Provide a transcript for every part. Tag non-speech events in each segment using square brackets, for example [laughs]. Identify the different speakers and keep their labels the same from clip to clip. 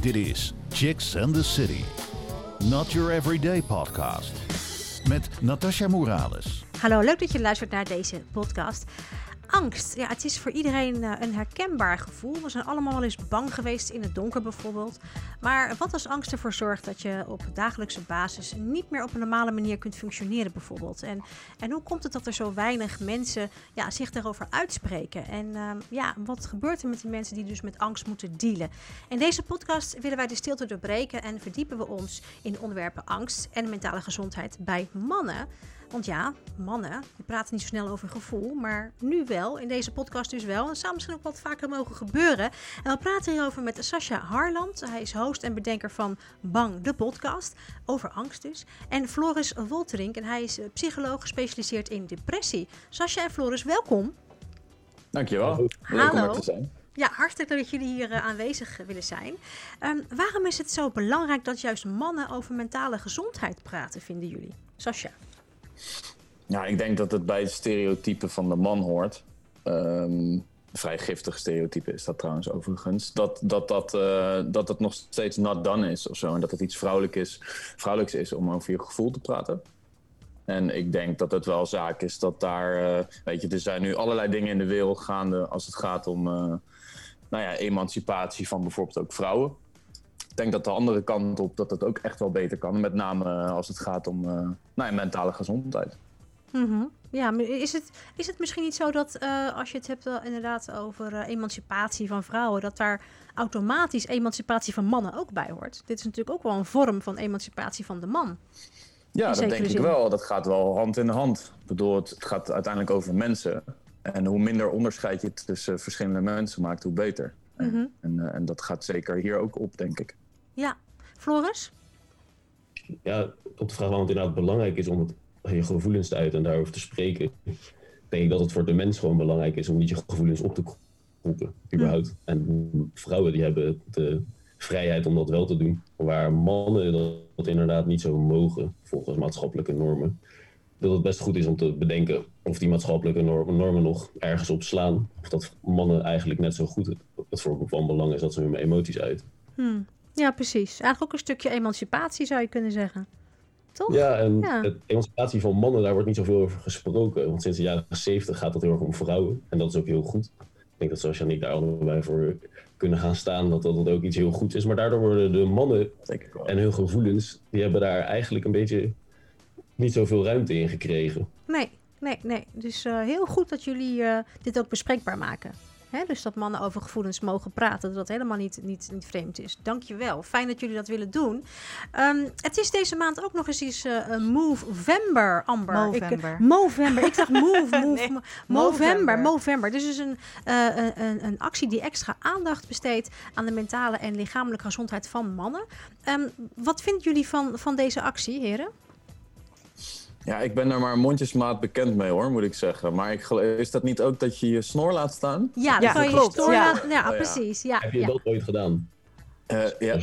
Speaker 1: Dit is Chicks and the City. Not your everyday podcast. Met Natasha Morales.
Speaker 2: Hallo, leuk dat je luistert naar deze podcast. Angst, ja, het is voor iedereen eh, een herkenbaar gevoel. We zijn allemaal wel eens bang geweest in het donker bijvoorbeeld. Maar wat als angst ervoor zorgt dat je op dagelijkse basis niet meer op een normale manier kunt functioneren bijvoorbeeld? En, en hoe komt het dat er zo weinig mensen ja, zich daarover uitspreken? En uh, ja, wat gebeurt er met die mensen die dus met angst moeten dealen? In deze podcast willen wij de stilte doorbreken en verdiepen we ons in onderwerpen angst en mentale gezondheid bij mannen. Want ja, mannen, die praten niet zo snel over gevoel, maar nu wel, in deze podcast dus wel. En zou misschien ook wat vaker mogen gebeuren. En we praten hierover met Sascha Harland. Hij is host en bedenker van Bang, de podcast, over angst dus. En Floris Wolterink, en hij is psycholoog gespecialiseerd in depressie. Sascha en Floris, welkom.
Speaker 3: Dankjewel, leuk Hallo. om er te zijn.
Speaker 2: Ja, hartstikke leuk dat jullie hier uh, aanwezig willen zijn. Um, waarom is het zo belangrijk dat juist mannen over mentale gezondheid praten, vinden jullie? Sascha.
Speaker 3: Ja, ik denk dat het bij het stereotype van de man hoort. Um, vrij giftig stereotype is dat trouwens overigens. Dat, dat, dat, uh, dat het nog steeds not done is of zo. En dat het iets vrouwelijk is, vrouwelijks is om over je gevoel te praten. En ik denk dat het wel zaak is dat daar... Uh, weet je, er zijn nu allerlei dingen in de wereld gaande... als het gaat om uh, nou ja, emancipatie van bijvoorbeeld ook vrouwen. Ik denk dat de andere kant op dat het ook echt wel beter kan. Met name als het gaat om nou ja, mentale gezondheid.
Speaker 2: Mm -hmm. Ja, maar is het, is het misschien niet zo dat uh, als je het hebt uh, inderdaad over uh, emancipatie van vrouwen, dat daar automatisch emancipatie van mannen ook bij hoort? Dit is natuurlijk ook wel een vorm van emancipatie van de man.
Speaker 3: Ja, dat denk zin. ik wel. Dat gaat wel hand in hand. Ik bedoel, het gaat uiteindelijk over mensen. En hoe minder onderscheid je tussen verschillende mensen maakt, hoe beter. Mm -hmm. en, en dat gaat zeker hier ook op, denk ik.
Speaker 2: Ja. Floris?
Speaker 4: Ja, op de vraag waarom het inderdaad belangrijk is om het je gevoelens te uiten en daarover te spreken, denk ik dat het voor de mens gewoon belangrijk is om niet je gevoelens op te roepen, überhaupt. En vrouwen die hebben de vrijheid om dat wel te doen, waar mannen dat, inderdaad niet zo mogen, volgens maatschappelijke normen. Dat het best goed is om te bedenken of die maatschappelijke normen, nog ergens op slaan. Of dat mannen eigenlijk net zo goed het voor van belang is dat ze hun emoties uiten.
Speaker 2: Hmm. Ja, precies. Eigenlijk ook een stukje emancipatie zou je kunnen zeggen. Toch?
Speaker 4: Ja, en ja. de emancipatie van mannen, daar wordt niet zoveel over gesproken. Want sinds de jaren 70 gaat het heel erg om vrouwen. En dat is ook heel goed. Ik denk dat zoals Janik daar allebei voor kunnen gaan staan, dat dat ook iets heel goeds is. Maar daardoor worden de mannen en hun gevoelens, die hebben daar eigenlijk een beetje niet zoveel ruimte in gekregen.
Speaker 2: Nee, nee, nee. Dus uh, heel goed dat jullie uh, dit ook bespreekbaar maken. Hè, dus dat mannen over gevoelens mogen praten, dat dat helemaal niet, niet, niet vreemd is. Dankjewel. Fijn dat jullie dat willen doen. Um, het is deze maand ook nog eens iets uh, Movember, Amber.
Speaker 5: Movember.
Speaker 2: Ik, Movember. Ik dacht move, [laughs] move, nee, Movember. Movember. Dus is een, uh, een, een actie die extra aandacht besteedt aan de mentale en lichamelijke gezondheid van mannen. Um, wat vinden jullie van, van deze actie, heren?
Speaker 3: Ja, ik ben er maar mondjesmaat bekend mee hoor, moet ik zeggen. Maar ik, is dat niet ook dat je je snor laat staan?
Speaker 2: Ja, ja
Speaker 5: dat klopt.
Speaker 2: Je ja. Laat, ja, oh, precies. Ja.
Speaker 4: Heb je dat ooit gedaan?
Speaker 3: Uh, ja.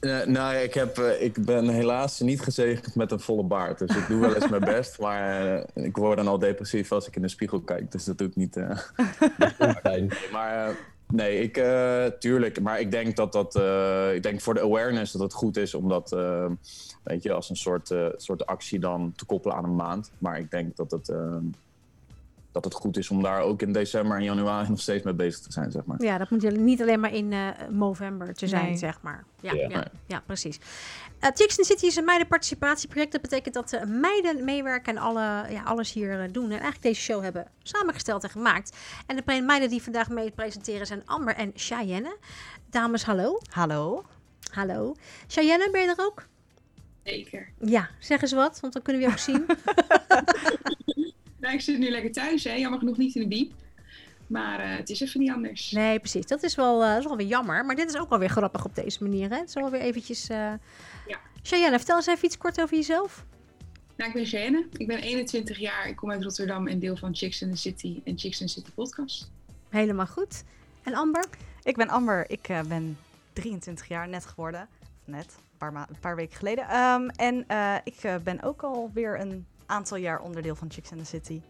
Speaker 3: Uh, nou, ik, heb, uh, ik ben helaas niet gezegend met een volle baard. Dus ik doe wel eens mijn best. Maar uh, ik word dan al depressief als ik in de spiegel kijk. Dus dat doe ik niet. maar nee, ik, tuurlijk. Maar ik denk dat dat. ik denk voor de awareness dat het goed is om dat weet je, als een soort, uh, soort actie dan te koppelen aan een maand. Maar ik denk dat het, uh, dat het goed is om daar ook in december en januari [laughs] nog steeds mee bezig te zijn, zeg maar.
Speaker 2: Ja, dat moet niet alleen maar in uh, november te zijn, nee. zeg maar. Ja, ja. ja, ja precies. Uh, Chicks in City is een meidenparticipatieproject. Dat betekent dat uh, meiden meewerken en alle, ja, alles hier doen. En eigenlijk deze show hebben samengesteld en gemaakt. En de meiden die vandaag mee presenteren zijn Amber en Cheyenne. Dames, hallo.
Speaker 5: Hallo.
Speaker 2: Hallo. Cheyenne, ben je er ook?
Speaker 6: Zeker.
Speaker 2: Ja, zeg eens wat, want dan kunnen we je ook zien. [laughs]
Speaker 6: nou, ik zit nu lekker thuis, hè. jammer genoeg niet in de diep. Maar uh, het is even niet anders.
Speaker 2: Nee, precies. Dat is wel, uh, dat is wel weer jammer. Maar dit is ook wel weer grappig op deze manier. Hè? Het is wel weer eventjes... Uh... Ja. Cheyenne, vertel eens even iets kort over jezelf.
Speaker 6: Nou, ik ben Cheyenne. Ik ben 21 jaar. Ik kom uit Rotterdam en deel van Chicks in the City en Chicks in the City podcast.
Speaker 2: Helemaal goed. En Amber?
Speaker 5: Ik ben Amber. Ik ben 23 jaar net geworden. Of net paar, een paar weken geleden. Um, en uh, ik uh, ben ook alweer een aantal jaar onderdeel van Chicks in the City.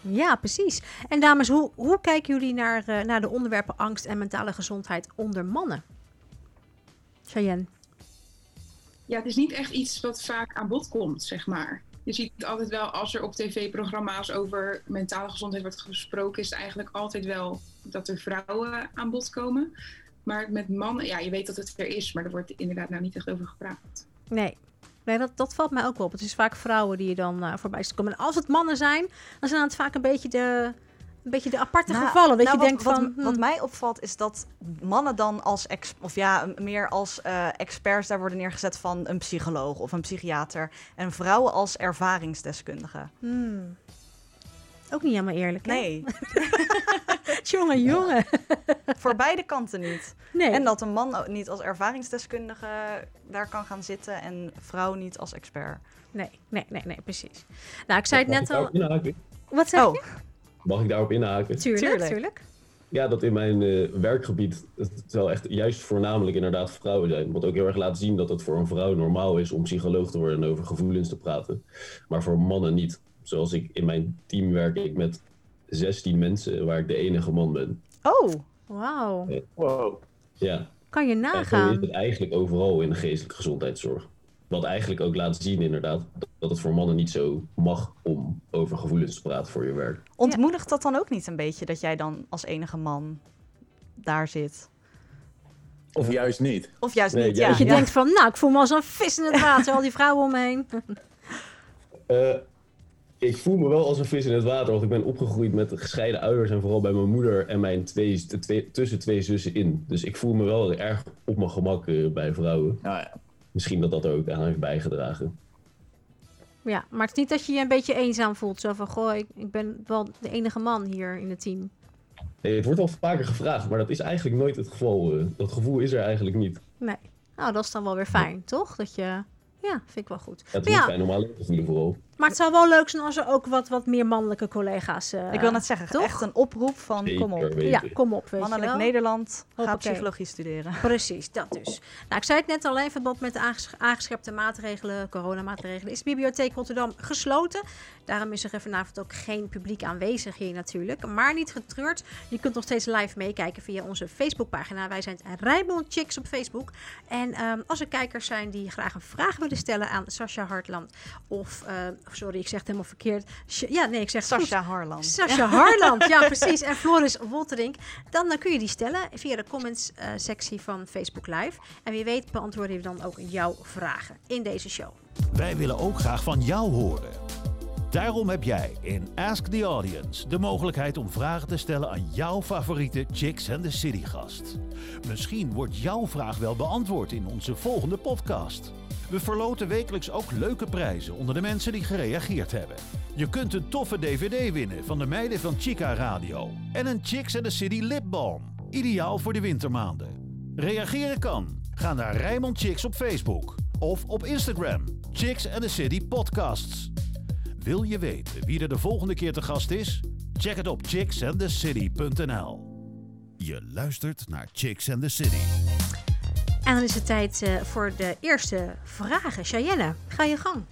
Speaker 2: Ja, precies. En dames, hoe, hoe kijken jullie naar, uh, naar de onderwerpen angst en mentale gezondheid onder mannen? Cheyenne?
Speaker 6: Ja, het is niet echt iets wat vaak aan bod komt, zeg maar. Je ziet altijd wel, als er op tv-programma's over mentale gezondheid wordt gesproken, is het eigenlijk altijd wel dat er vrouwen aan bod komen. Maar met mannen, ja, je weet dat het er is, maar er wordt inderdaad nou niet echt over gepraat.
Speaker 2: Nee. Nee, dat, dat valt mij ook wel op. Het is vaak vrouwen die je dan eh, voorbij ziet komen. En als het mannen zijn, dan zijn het vaak een beetje de, een beetje de aparte
Speaker 5: Nou,
Speaker 2: gevallen. Dat
Speaker 5: nou,
Speaker 2: je
Speaker 5: wat,
Speaker 2: denkt
Speaker 5: wat,
Speaker 2: van...
Speaker 5: wat
Speaker 2: hmm,
Speaker 5: mij opvalt is dat mannen dan als ex, of ja, meer als eh, experts daar worden neergezet van een psycholoog of een psychiater. En vrouwen als ervaringsdeskundigen.
Speaker 2: hmm. Ook niet helemaal eerlijk, hè?
Speaker 5: Nee, [laughs]
Speaker 2: Jongen, jongen.
Speaker 5: voor beide kanten niet.
Speaker 2: Nee.
Speaker 5: En dat een man ook niet als ervaringsdeskundige daar kan gaan zitten en vrouw niet als expert.
Speaker 2: Nee, nee, nee, nee, precies. Nou, ik zei het
Speaker 4: Mag
Speaker 2: net
Speaker 4: ik
Speaker 2: al.
Speaker 4: daarop inhaken?
Speaker 2: Wat zeg
Speaker 5: Oh,
Speaker 2: je?
Speaker 4: Mag ik daarop inhaken?
Speaker 2: Tuurlijk,
Speaker 5: Tuurlijk.
Speaker 2: tuurlijk.
Speaker 4: Ja, dat in mijn eh, werkgebied het wel echt juist voornamelijk inderdaad vrouwen zijn. Wat ook heel erg laat zien dat het voor een vrouw normaal is om psycholoog te worden en over gevoelens te praten. Maar voor mannen niet. Zoals ik in mijn team werk ik met 16 mensen waar ik de enige man ben.
Speaker 5: oh,
Speaker 2: Wauw.
Speaker 3: Wow.
Speaker 4: Ja,
Speaker 2: Kan je
Speaker 4: en zo is
Speaker 2: nagaan.
Speaker 4: het eigenlijk overal in de geestelijke gezondheidszorg. Wat eigenlijk ook laat zien inderdaad dat het voor mannen niet zo mag om over gevoelens te praten voor je werk.
Speaker 5: ontmoedigt dat dan ook niet een beetje dat jij dan als enige man daar zit?
Speaker 3: Of juist niet.
Speaker 5: Of juist
Speaker 4: Nee,
Speaker 5: niet, ja.
Speaker 2: Dat je
Speaker 5: ja.
Speaker 2: denkt van, nou, ik voel me als een vis in het water. Al die vrouwen om me heen.
Speaker 4: Eh, ik voel me wel als een vis in het water, want ik ben opgegroeid met gescheiden ouders en vooral bij mijn moeder en mijn twee, tussen twee zussen in. Dus ik voel me wel erg op mijn gemak eh, bij vrouwen.
Speaker 3: Ja.
Speaker 4: Misschien dat dat er ook aan heeft bijgedragen.
Speaker 2: Ja, maar het is niet dat je je een beetje eenzaam voelt. Zo van, goh, ik, ik ben wel de enige man hier in het team.
Speaker 4: Nee, het wordt wel vaker gevraagd, maar dat is eigenlijk nooit het geval. eh. dat gevoel is er eigenlijk niet.
Speaker 2: Nee. Nou, dat is dan wel weer fijn, toch? Dat je... Ja, vind ik wel goed.
Speaker 4: Het
Speaker 2: Maar
Speaker 4: is
Speaker 2: ja,
Speaker 4: fijn om alleen te voelen vooral.
Speaker 2: Maar het zou wel leuk zijn als er ook wat, wat meer mannelijke collega's... eh,
Speaker 5: Ik wil net zeggen,
Speaker 2: toch?
Speaker 5: echt een oproep van kom op.
Speaker 4: Weten.
Speaker 2: Ja, kom op, weet
Speaker 5: Mannelijk
Speaker 2: je wel.
Speaker 5: Nederland, ga
Speaker 2: Hoppakee.
Speaker 5: psychologie studeren. [laughs]
Speaker 2: Precies, dat dus. Nou, ik zei het net al, in verband met de aanges- aangescherpte maatregelen, coronamaatregelen, is de Bibliotheek Rotterdam gesloten. Daarom is er vanavond ook geen publiek aanwezig hier natuurlijk. Maar niet getreurd, je kunt nog steeds live meekijken via onze Facebookpagina. Wij zijn Rijnmond Chicks op Facebook. En ehm, als er kijkers zijn die graag een vraag willen stellen aan Sascha Hartland, of, eh, sorry, ik zeg het helemaal verkeerd. Ja, nee, ik zeg.
Speaker 5: Sascha Harland.
Speaker 2: Sascha [laughs] Harland, ja precies. En Floris Wolterink. Dan, dan kun je die stellen via de comments eh, sectie van Facebook Live. En wie weet beantwoorden we dan ook jouw vragen in deze show.
Speaker 1: Wij willen ook graag van jou horen. Daarom heb jij in Ask the Audience de mogelijkheid om vragen te stellen aan jouw favoriete Chicks and the City gast. Misschien wordt jouw vraag wel beantwoord in onze volgende podcast. We verloten wekelijks ook leuke prijzen onder de mensen die gereageerd hebben. Je kunt een toffe DVD winnen van de meiden van Chica Radio en een Chicks and the City lipbalm. Ideaal voor de wintermaanden. Reageren kan. Ga naar Rijmond Chicks op Facebook of op Instagram. Chicks and the City Podcasts. Wil je weten wie er de volgende keer te gast is? Check het op chicksandthecity.nl. Je luistert naar Chicks and the City.
Speaker 2: En dan is het tijd eh, voor de eerste vragen. Cheyenne, ga je gang.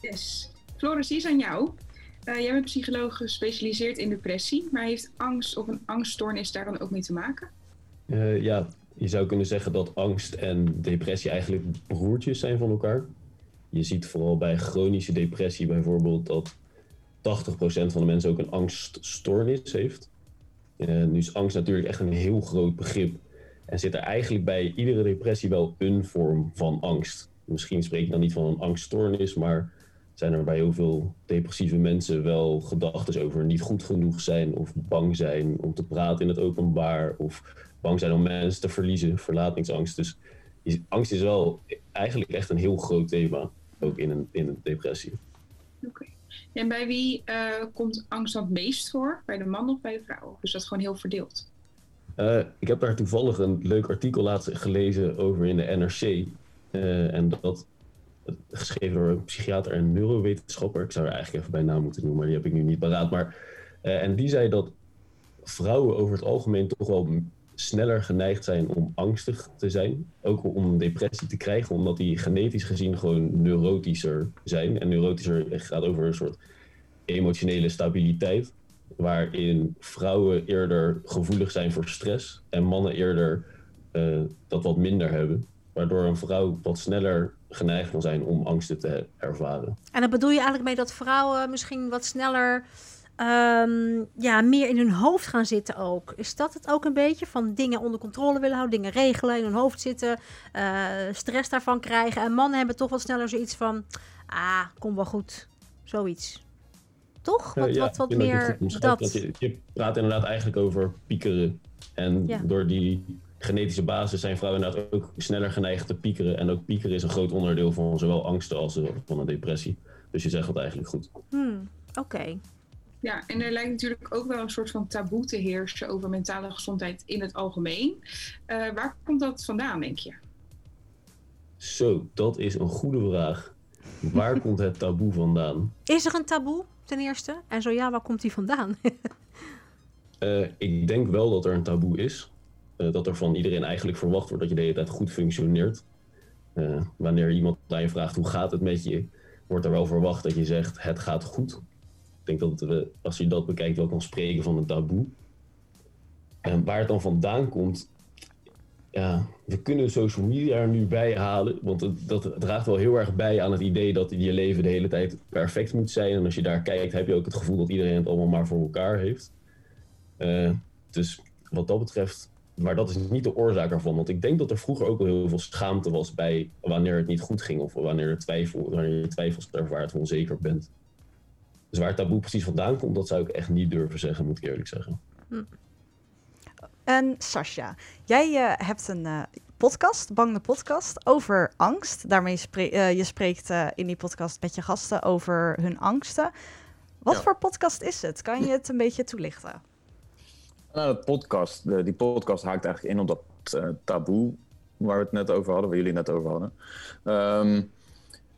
Speaker 6: Yes. Floris, die is aan jou. Eh, jij bent psycholoog gespecialiseerd in depressie, maar heeft angst of een angststoornis daar dan ook mee te maken?
Speaker 4: Eh, ja, je zou kunnen zeggen dat angst en depressie eigenlijk broertjes zijn van elkaar. Je ziet vooral bij chronische depressie bijvoorbeeld dat 80% van de mensen ook een angststoornis heeft. Nu is angst natuurlijk echt een heel groot begrip. En zit er eigenlijk bij iedere depressie wel een vorm van angst. Misschien spreek je dan niet van een angststoornis, maar zijn er bij heel veel depressieve mensen wel gedachten over niet goed genoeg zijn of bang zijn om te praten in het openbaar of bang zijn om mensen te verliezen, verlatingsangst. Dus angst is wel eigenlijk echt een heel groot thema, ook in een, in depressie.
Speaker 6: Oké. En bij wie eh, komt angst dan het meest voor? Bij de man of bij de vrouw? Is dat gewoon heel verdeeld?
Speaker 4: Eh, ik heb daar toevallig een leuk artikel laatst gelezen over in de NRC. Eh, en dat geschreven door een psychiater en neurowetenschapper. Ik zou er eigenlijk even bij naam moeten noemen, maar die heb ik nu niet paraat. Maar, eh, en die zei dat vrouwen over het algemeen toch wel sneller geneigd zijn om angstig te zijn. Ook om depressie te krijgen, omdat die genetisch gezien gewoon neurotischer zijn. En neurotischer gaat over een soort emotionele stabiliteit. Waarin vrouwen eerder gevoelig zijn voor stress en mannen eerder eh, dat wat minder hebben. waardoor een vrouw wat sneller geneigd kan zijn om angsten te ervaren.
Speaker 2: En dan bedoel je eigenlijk mee dat vrouwen misschien wat sneller ehm, ja, meer in hun hoofd gaan zitten ook. Is dat het ook een beetje? Van dingen onder controle willen houden, dingen regelen, in hun hoofd zitten, uh, stress daarvan krijgen. En mannen hebben toch wat sneller zoiets van, ah, kom wel goed. Zoiets. Toch? Wat,
Speaker 4: ja,
Speaker 2: wat, wat meer dat...
Speaker 4: dat je, je, praat inderdaad eigenlijk over piekeren. En door die genetische basis zijn vrouwen inderdaad ook sneller geneigd te piekeren. En ook piekeren is een groot onderdeel van zowel angsten als van een depressie. Dus je zegt het eigenlijk goed.
Speaker 2: Hmm, Oké.
Speaker 6: Ja, en er lijkt natuurlijk ook wel een soort van taboe te heersen over mentale gezondheid in het algemeen. Uh, waar komt dat vandaan, denk je?
Speaker 4: Zo, dat is een goede vraag. Waar [laughs] komt het taboe vandaan?
Speaker 2: Is er een taboe ten eerste? En zo ja, waar komt die vandaan?
Speaker 4: uh, [laughs] ik denk wel dat er een taboe is. Uh, dat er van iedereen eigenlijk verwacht wordt dat je de hele tijd goed functioneert. Uh, wanneer iemand aan je vraagt hoe gaat het met je, wordt er wel verwacht dat je zegt het gaat goed. Ik denk dat we, als je dat bekijkt, wel kan spreken van een taboe. En waar het dan vandaan komt, ja, we kunnen social media er nu bij halen. Want het, dat draagt wel heel erg bij aan het idee dat je leven de hele tijd perfect moet zijn. En als je daar kijkt, heb je ook het gevoel dat iedereen het allemaal maar voor elkaar heeft. Uh, dus wat dat betreft, maar dat is niet de oorzaak ervan. Want ik denk dat er vroeger ook al heel veel schaamte was bij wanneer het niet goed ging. Of wanneer, er twijfel, wanneer je twijfels ervaart of onzeker bent. Dus waar het taboe precies vandaan komt, dat zou ik echt niet durven zeggen, moet ik eerlijk zeggen.
Speaker 5: Hm. En Sascha, jij uh, hebt een uh, podcast, Bang de Podcast, over angst. Daarmee spre uh, je spreekt in die podcast met je gasten over hun angsten. Wat ja. voor podcast is het? Kan je het een beetje toelichten?
Speaker 3: Nou, de podcast, de, die podcast haakt eigenlijk in op dat taboe waar we het net over hadden, waar jullie net over hadden. Um,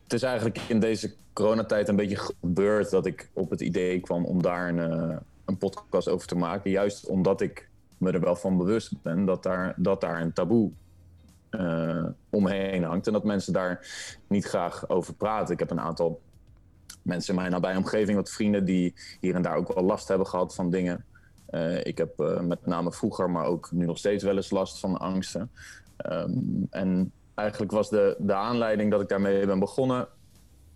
Speaker 3: het is eigenlijk in deze coronatijd een beetje gebeurd dat ik op het idee kwam om daar een, een podcast over te maken. Juist omdat ik me er wel van bewust ben dat daar, dat daar een taboe uh, omheen hangt. En dat mensen daar niet graag over praten. Ik heb een aantal mensen in mijn nabije omgeving, wat vrienden die hier en daar ook wel last hebben gehad van dingen. Uh, ik heb uh, met name vroeger, maar ook nu nog steeds wel eens last van angsten. Um, en eigenlijk was de, de aanleiding dat ik daarmee ben begonnen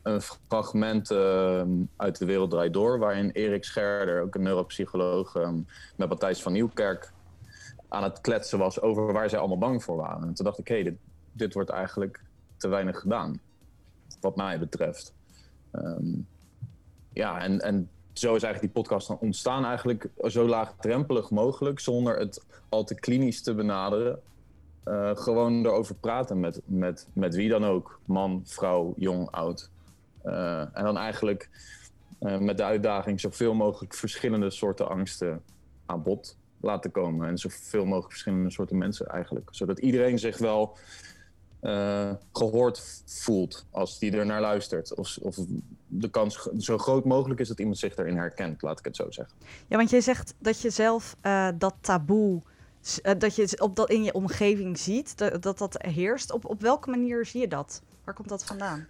Speaker 3: een fragment uh, uit De Wereld Draait Door, waarin Erik Scherder, ook een neuropsycholoog, um, met Matthijs van Nieuwkerk aan het kletsen was over waar zij allemaal bang voor waren. En toen dacht ik, hé, dit, dit, wordt eigenlijk te weinig gedaan, wat mij betreft. Um, ja, en, en zo is eigenlijk die podcast dan ontstaan, eigenlijk zo laagdrempelig mogelijk, zonder het al te klinisch te benaderen. Uh, gewoon erover praten met, met, met wie dan ook. Man, vrouw, jong, oud. Uh, en dan eigenlijk uh, met de uitdaging zoveel mogelijk verschillende soorten angsten aan bod laten komen. En zoveel mogelijk verschillende soorten mensen eigenlijk. Zodat iedereen zich wel uh, gehoord voelt als die er naar luistert. Of, of de kans zo groot mogelijk is dat iemand zich daarin herkent, laat ik het zo zeggen.
Speaker 5: Ja, want jij zegt dat je zelf dat taboe dat je op dat in je omgeving ziet, dat dat, dat heerst. Op, op welke manier zie je dat? Waar komt dat vandaan?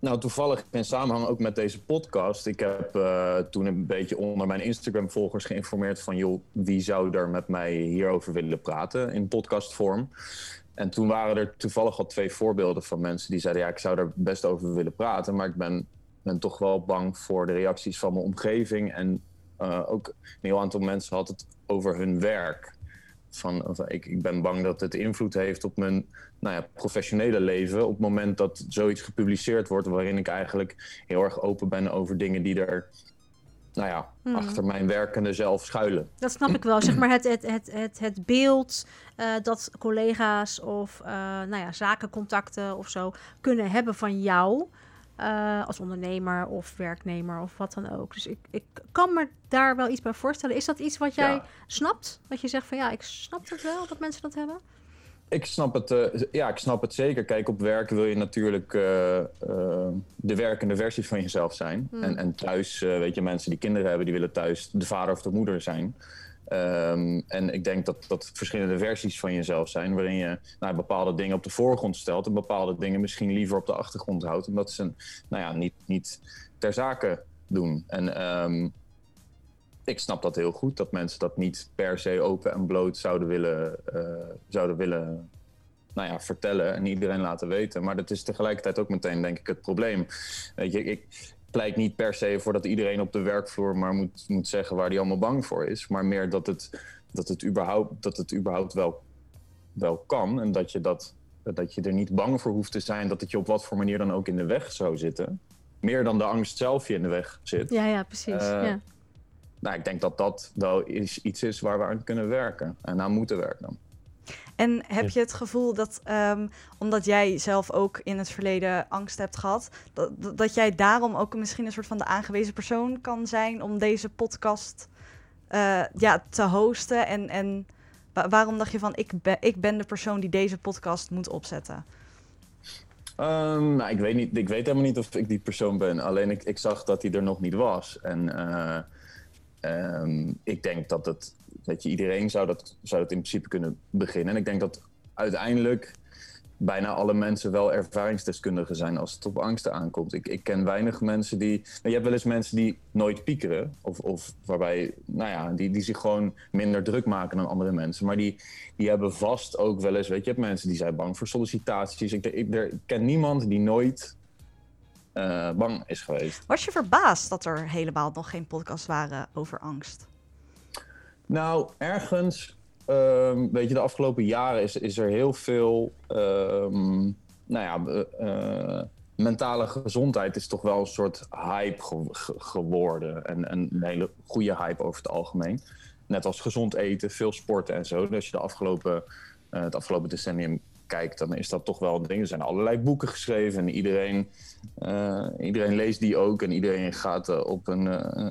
Speaker 3: Nou, toevallig in samenhang ook met deze podcast. Ik heb uh, toen een beetje onder mijn Instagram-volgers geïnformeerd van... joh, wie zou er met mij hierover willen praten in podcastvorm? En toen waren er toevallig al twee voorbeelden van mensen die zeiden... ja, ik zou er best over willen praten, maar ik ben, ben toch wel bang voor de reacties van mijn omgeving. En uh, ook een heel aantal mensen had het over hun werk van, ik, ik ben bang dat het invloed heeft op mijn nou ja, professionele leven. Op het moment dat zoiets gepubliceerd wordt, waarin ik eigenlijk heel erg open ben over dingen die er nou ja, hmm. achter mijn werkende zelf schuilen.
Speaker 2: Dat snap ik wel. Zeg maar het, het, het, het, het beeld uh, dat collega's of uh, nou ja, zakencontacten of zo kunnen hebben van jou. Uh, als ondernemer of werknemer of wat dan ook. Dus ik, ik kan me daar wel iets bij voorstellen. Is dat iets wat jij ja. snapt? Dat je zegt van ja, ik snap het wel dat mensen dat hebben?
Speaker 3: Ik snap het, uh, ja, ik snap het zeker. Kijk, op werk wil je natuurlijk uh, de werkende versie van jezelf zijn. Hmm. En, en thuis, weet je, mensen die kinderen hebben, die willen thuis de vader of de moeder zijn. Um, en ik denk dat dat verschillende versies van jezelf zijn, waarin je nou, bepaalde dingen op de voorgrond stelt en bepaalde dingen misschien liever op de achtergrond houdt, omdat ze nou ja, niet, niet ter zake doen. En um, ik snap dat heel goed, dat mensen dat niet per se open en bloot zouden willen, uh, zouden willen nou ja, vertellen en iedereen laten weten. Maar dat is tegelijkertijd ook meteen, denk ik, het probleem. Je, ik pleit niet per se voor dat iedereen op de werkvloer maar moet, moet zeggen waar hij allemaal bang voor is. Maar meer dat het, dat het, überhaupt, dat het überhaupt wel, wel kan en dat je, dat, dat je er niet bang voor hoeft te zijn dat het je op wat voor manier dan ook in de weg zou zitten. Meer dan de angst zelf je in de weg zit.
Speaker 2: Ja, ja, precies.
Speaker 3: Eh,
Speaker 2: ja.
Speaker 3: Nou, ik denk dat dat wel is, iets is waar we aan kunnen werken en aan moeten werken.
Speaker 5: En heb je het gevoel dat, ehm, omdat jij zelf ook in het verleden angst hebt gehad, dat, dat- jij daarom ook misschien een soort van de aangewezen persoon kan zijn om deze podcast eh, ja, te hosten? En, en wa- waarom dacht je van, ik ben, ik ben de persoon die deze podcast moet opzetten?
Speaker 3: Ehm, nou, ik weet, niet, ik weet helemaal niet of ik die persoon ben. Alleen ik, ik zag dat hij er nog niet was. En eh, ehm, ik denk dat het, dat je iedereen zou dat, zou dat in principe kunnen beginnen. En ik denk dat uiteindelijk bijna alle mensen wel ervaringsdeskundigen zijn als het op angsten aankomt. Ik, ik ken weinig mensen die. nou, je hebt wel eens mensen die nooit piekeren. Of, of waarbij, nou ja, die, die zich gewoon minder druk maken dan andere mensen. Maar die, die hebben vast ook wel eens. Weet je, je hebt mensen die zijn bang voor sollicitaties. Ik, ik, ik ken niemand die nooit eh, bang is geweest.
Speaker 5: Was je verbaasd dat er helemaal nog geen podcasts waren over angst?
Speaker 3: Nou, ergens, ehm, weet je, de afgelopen jaren is, is er heel veel, ehm, nou ja, eh, mentale gezondheid is toch wel een soort hype ge- ge- geworden. En, en een hele goede hype over het algemeen. Net als gezond eten, veel sporten en zo. Dus je de afgelopen, eh, het afgelopen decennium kijkt, dan is dat toch wel een ding. Er zijn allerlei boeken geschreven en iedereen, eh, iedereen leest die ook. En iedereen gaat eh, op een, eh,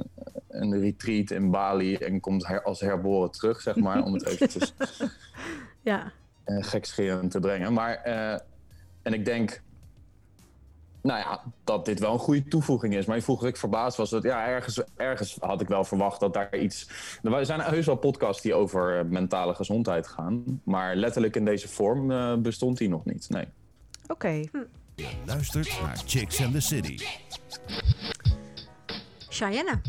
Speaker 3: een retreat in Bali en komt her- als herboren terug, zeg maar. om het eventjes [laughs]
Speaker 2: ja.
Speaker 3: gekscherend te brengen. Maar, en ik denk, nou ja, dat dit wel een goede toevoeging is. Maar je vroeg ik verbaasd was. Dat, ja, ergens, ergens had ik wel verwacht dat daar iets... Er zijn heus wel podcasts die over eh, mentale gezondheid gaan. Maar letterlijk in deze vorm eh, bestond die nog niet, nee.
Speaker 5: Oké.
Speaker 1: Je luistert naar Chicks and the City.
Speaker 2: Cheyenne.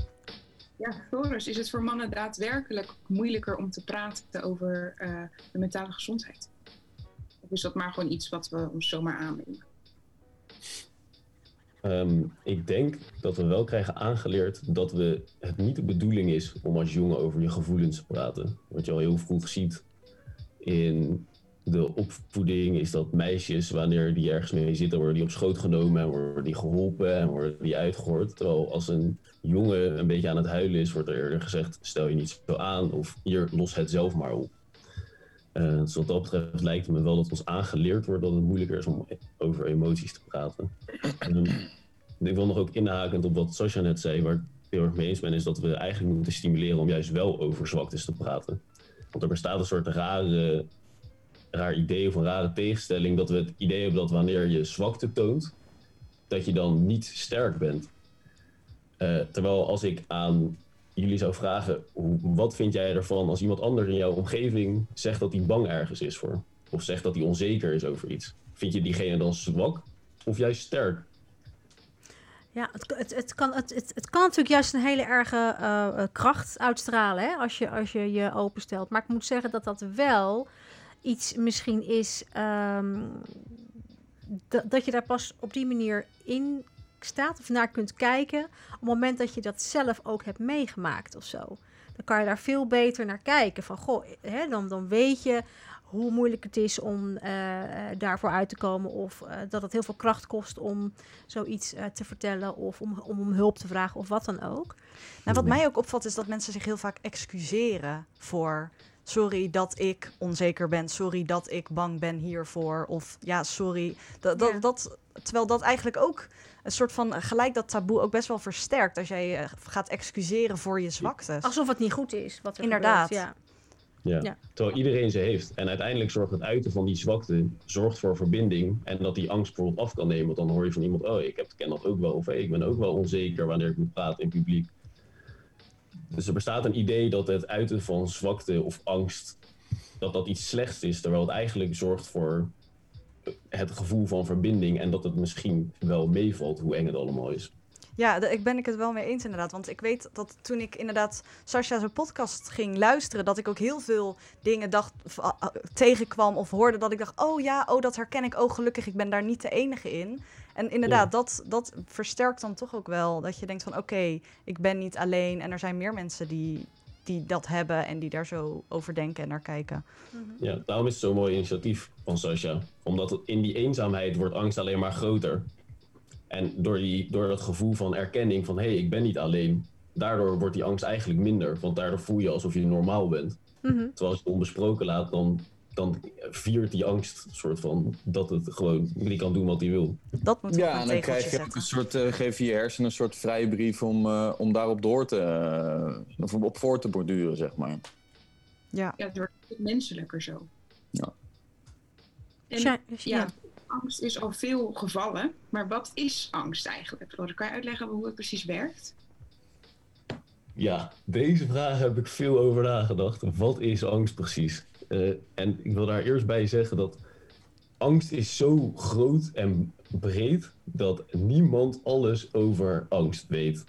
Speaker 6: Ja, Floris, is het voor mannen daadwerkelijk moeilijker om te praten over eh, de mentale gezondheid? Of is dat maar gewoon iets wat we ons zomaar aannemen?
Speaker 4: Ehm, ik denk dat we wel krijgen aangeleerd dat we, het niet de bedoeling is om als jongen over je gevoelens te praten. Wat je al heel vroeg ziet in de opvoeding is dat meisjes, wanneer die ergens mee zitten, worden die op schoot genomen en worden die geholpen en worden die uitgehoord. Terwijl als een jongen een beetje aan het huilen is, wordt er eerder gezegd, stel je niet zo aan of hier, los het zelf maar op. Eh, dus wat dat betreft lijkt het me wel dat ons aangeleerd wordt dat het moeilijker is om over emoties te praten. Ehm, ik wil nog ook inhakend op wat Sascha net zei, waar ik heel erg mee eens ben, is dat we eigenlijk moeten stimuleren om juist wel over zwaktes te praten. Want er bestaat een soort rare, raar idee of een rare tegenstelling dat we het idee hebben dat wanneer je zwakte toont, dat je dan niet sterk bent. Eh, terwijl als ik aan jullie zou vragen, wat vind jij ervan als iemand anders in jouw omgeving zegt dat hij bang ergens is voor? Of zegt dat hij onzeker is over iets? Vind je diegene dan zwak of juist sterk?
Speaker 2: Ja, het, het, het, kan, het, het, kan natuurlijk juist een hele erge eh, eh, kracht uitstralen hè, als, je, als je je openstelt. Maar ik moet zeggen dat dat wel iets misschien is ehm, dat je daar pas op die manier in staat of naar kunt kijken op het moment dat je dat zelf ook hebt meegemaakt of zo. Dan kan je daar veel beter naar kijken. Van goh, hè, dan, dan weet je hoe moeilijk het is om eh, eh, daarvoor uit te komen. Of eh, dat het heel veel kracht kost om zoiets te vertellen. Of om, om om hulp te vragen of wat dan ook.
Speaker 5: Nou, wat mij ook opvalt is dat mensen zich heel vaak excuseren voor... Sorry dat ik onzeker ben. Sorry dat ik bang ben hiervoor. Of ja, sorry. Dat, dat,
Speaker 2: Ja.
Speaker 5: dat, terwijl dat eigenlijk ook een soort van eh, gelijk dat taboe ook best wel versterkt. Als jij eh, gaat excuseren voor je zwaktes.
Speaker 2: Alsof het niet goed is. Wat er
Speaker 5: Inderdaad.
Speaker 2: gebeurt, Ja.
Speaker 4: Ja.
Speaker 2: Ja.
Speaker 4: Terwijl iedereen ze heeft. En uiteindelijk zorgt het uiten van die zwakte zorgt voor verbinding. En dat die angst bijvoorbeeld af kan nemen. Want dan hoor je van iemand, oh, ik heb, ken dat ook wel. Of hey, ik ben ook wel onzeker wanneer ik moet praten in publiek. Dus er bestaat een idee dat het uiten van zwakte of angst, dat dat iets slechts is. Terwijl het eigenlijk zorgt voor het gevoel van verbinding. En dat het misschien wel meevalt hoe eng het allemaal is.
Speaker 5: Ja, daar ben ik het wel mee eens inderdaad. Want ik weet dat toen ik inderdaad Sascha's podcast ging luisteren, dat ik ook heel veel dingen dacht, tegenkwam of hoorde dat ik dacht, oh ja, oh dat herken ik, oh gelukkig, ik ben daar niet de enige in. En inderdaad, dat, dat versterkt dan toch ook wel dat je denkt van oké, ik ben niet alleen en er zijn meer mensen die, die dat hebben en die daar zo over denken en naar kijken.
Speaker 4: Ja, daarom is het zo'n mooi initiatief van Sasha. Omdat in die eenzaamheid wordt angst alleen maar groter. En door, die, door dat gevoel van erkenning van hé, hey, ik ben niet alleen, daardoor wordt die angst eigenlijk minder. Want daardoor voel je alsof je normaal bent.
Speaker 2: Mhm.
Speaker 4: Terwijl als je het onbesproken laat, dan, dan viert die angst soort van dat het gewoon die kan doen wat hij wil.
Speaker 5: Dat moet we op
Speaker 3: Ja,
Speaker 5: een
Speaker 3: en dan krijg je een soort, eh, geef je je hersenen een soort vrijbrief om, eh, om daarop door te, eh, of op voor te borduren, zeg maar.
Speaker 5: Ja.
Speaker 6: Ja, het wordt menselijker zo.
Speaker 3: Ja.
Speaker 6: En
Speaker 2: Sja-
Speaker 6: ja,
Speaker 2: ja.
Speaker 6: angst is al veel gevallen. Maar wat is angst eigenlijk? Floris, kan je uitleggen hoe het precies werkt?
Speaker 4: Ja, deze vraag heb ik veel over nagedacht. Wat is angst precies? Eh, en ik wil daar eerst bij zeggen dat angst is zo groot en breed dat niemand alles over angst weet.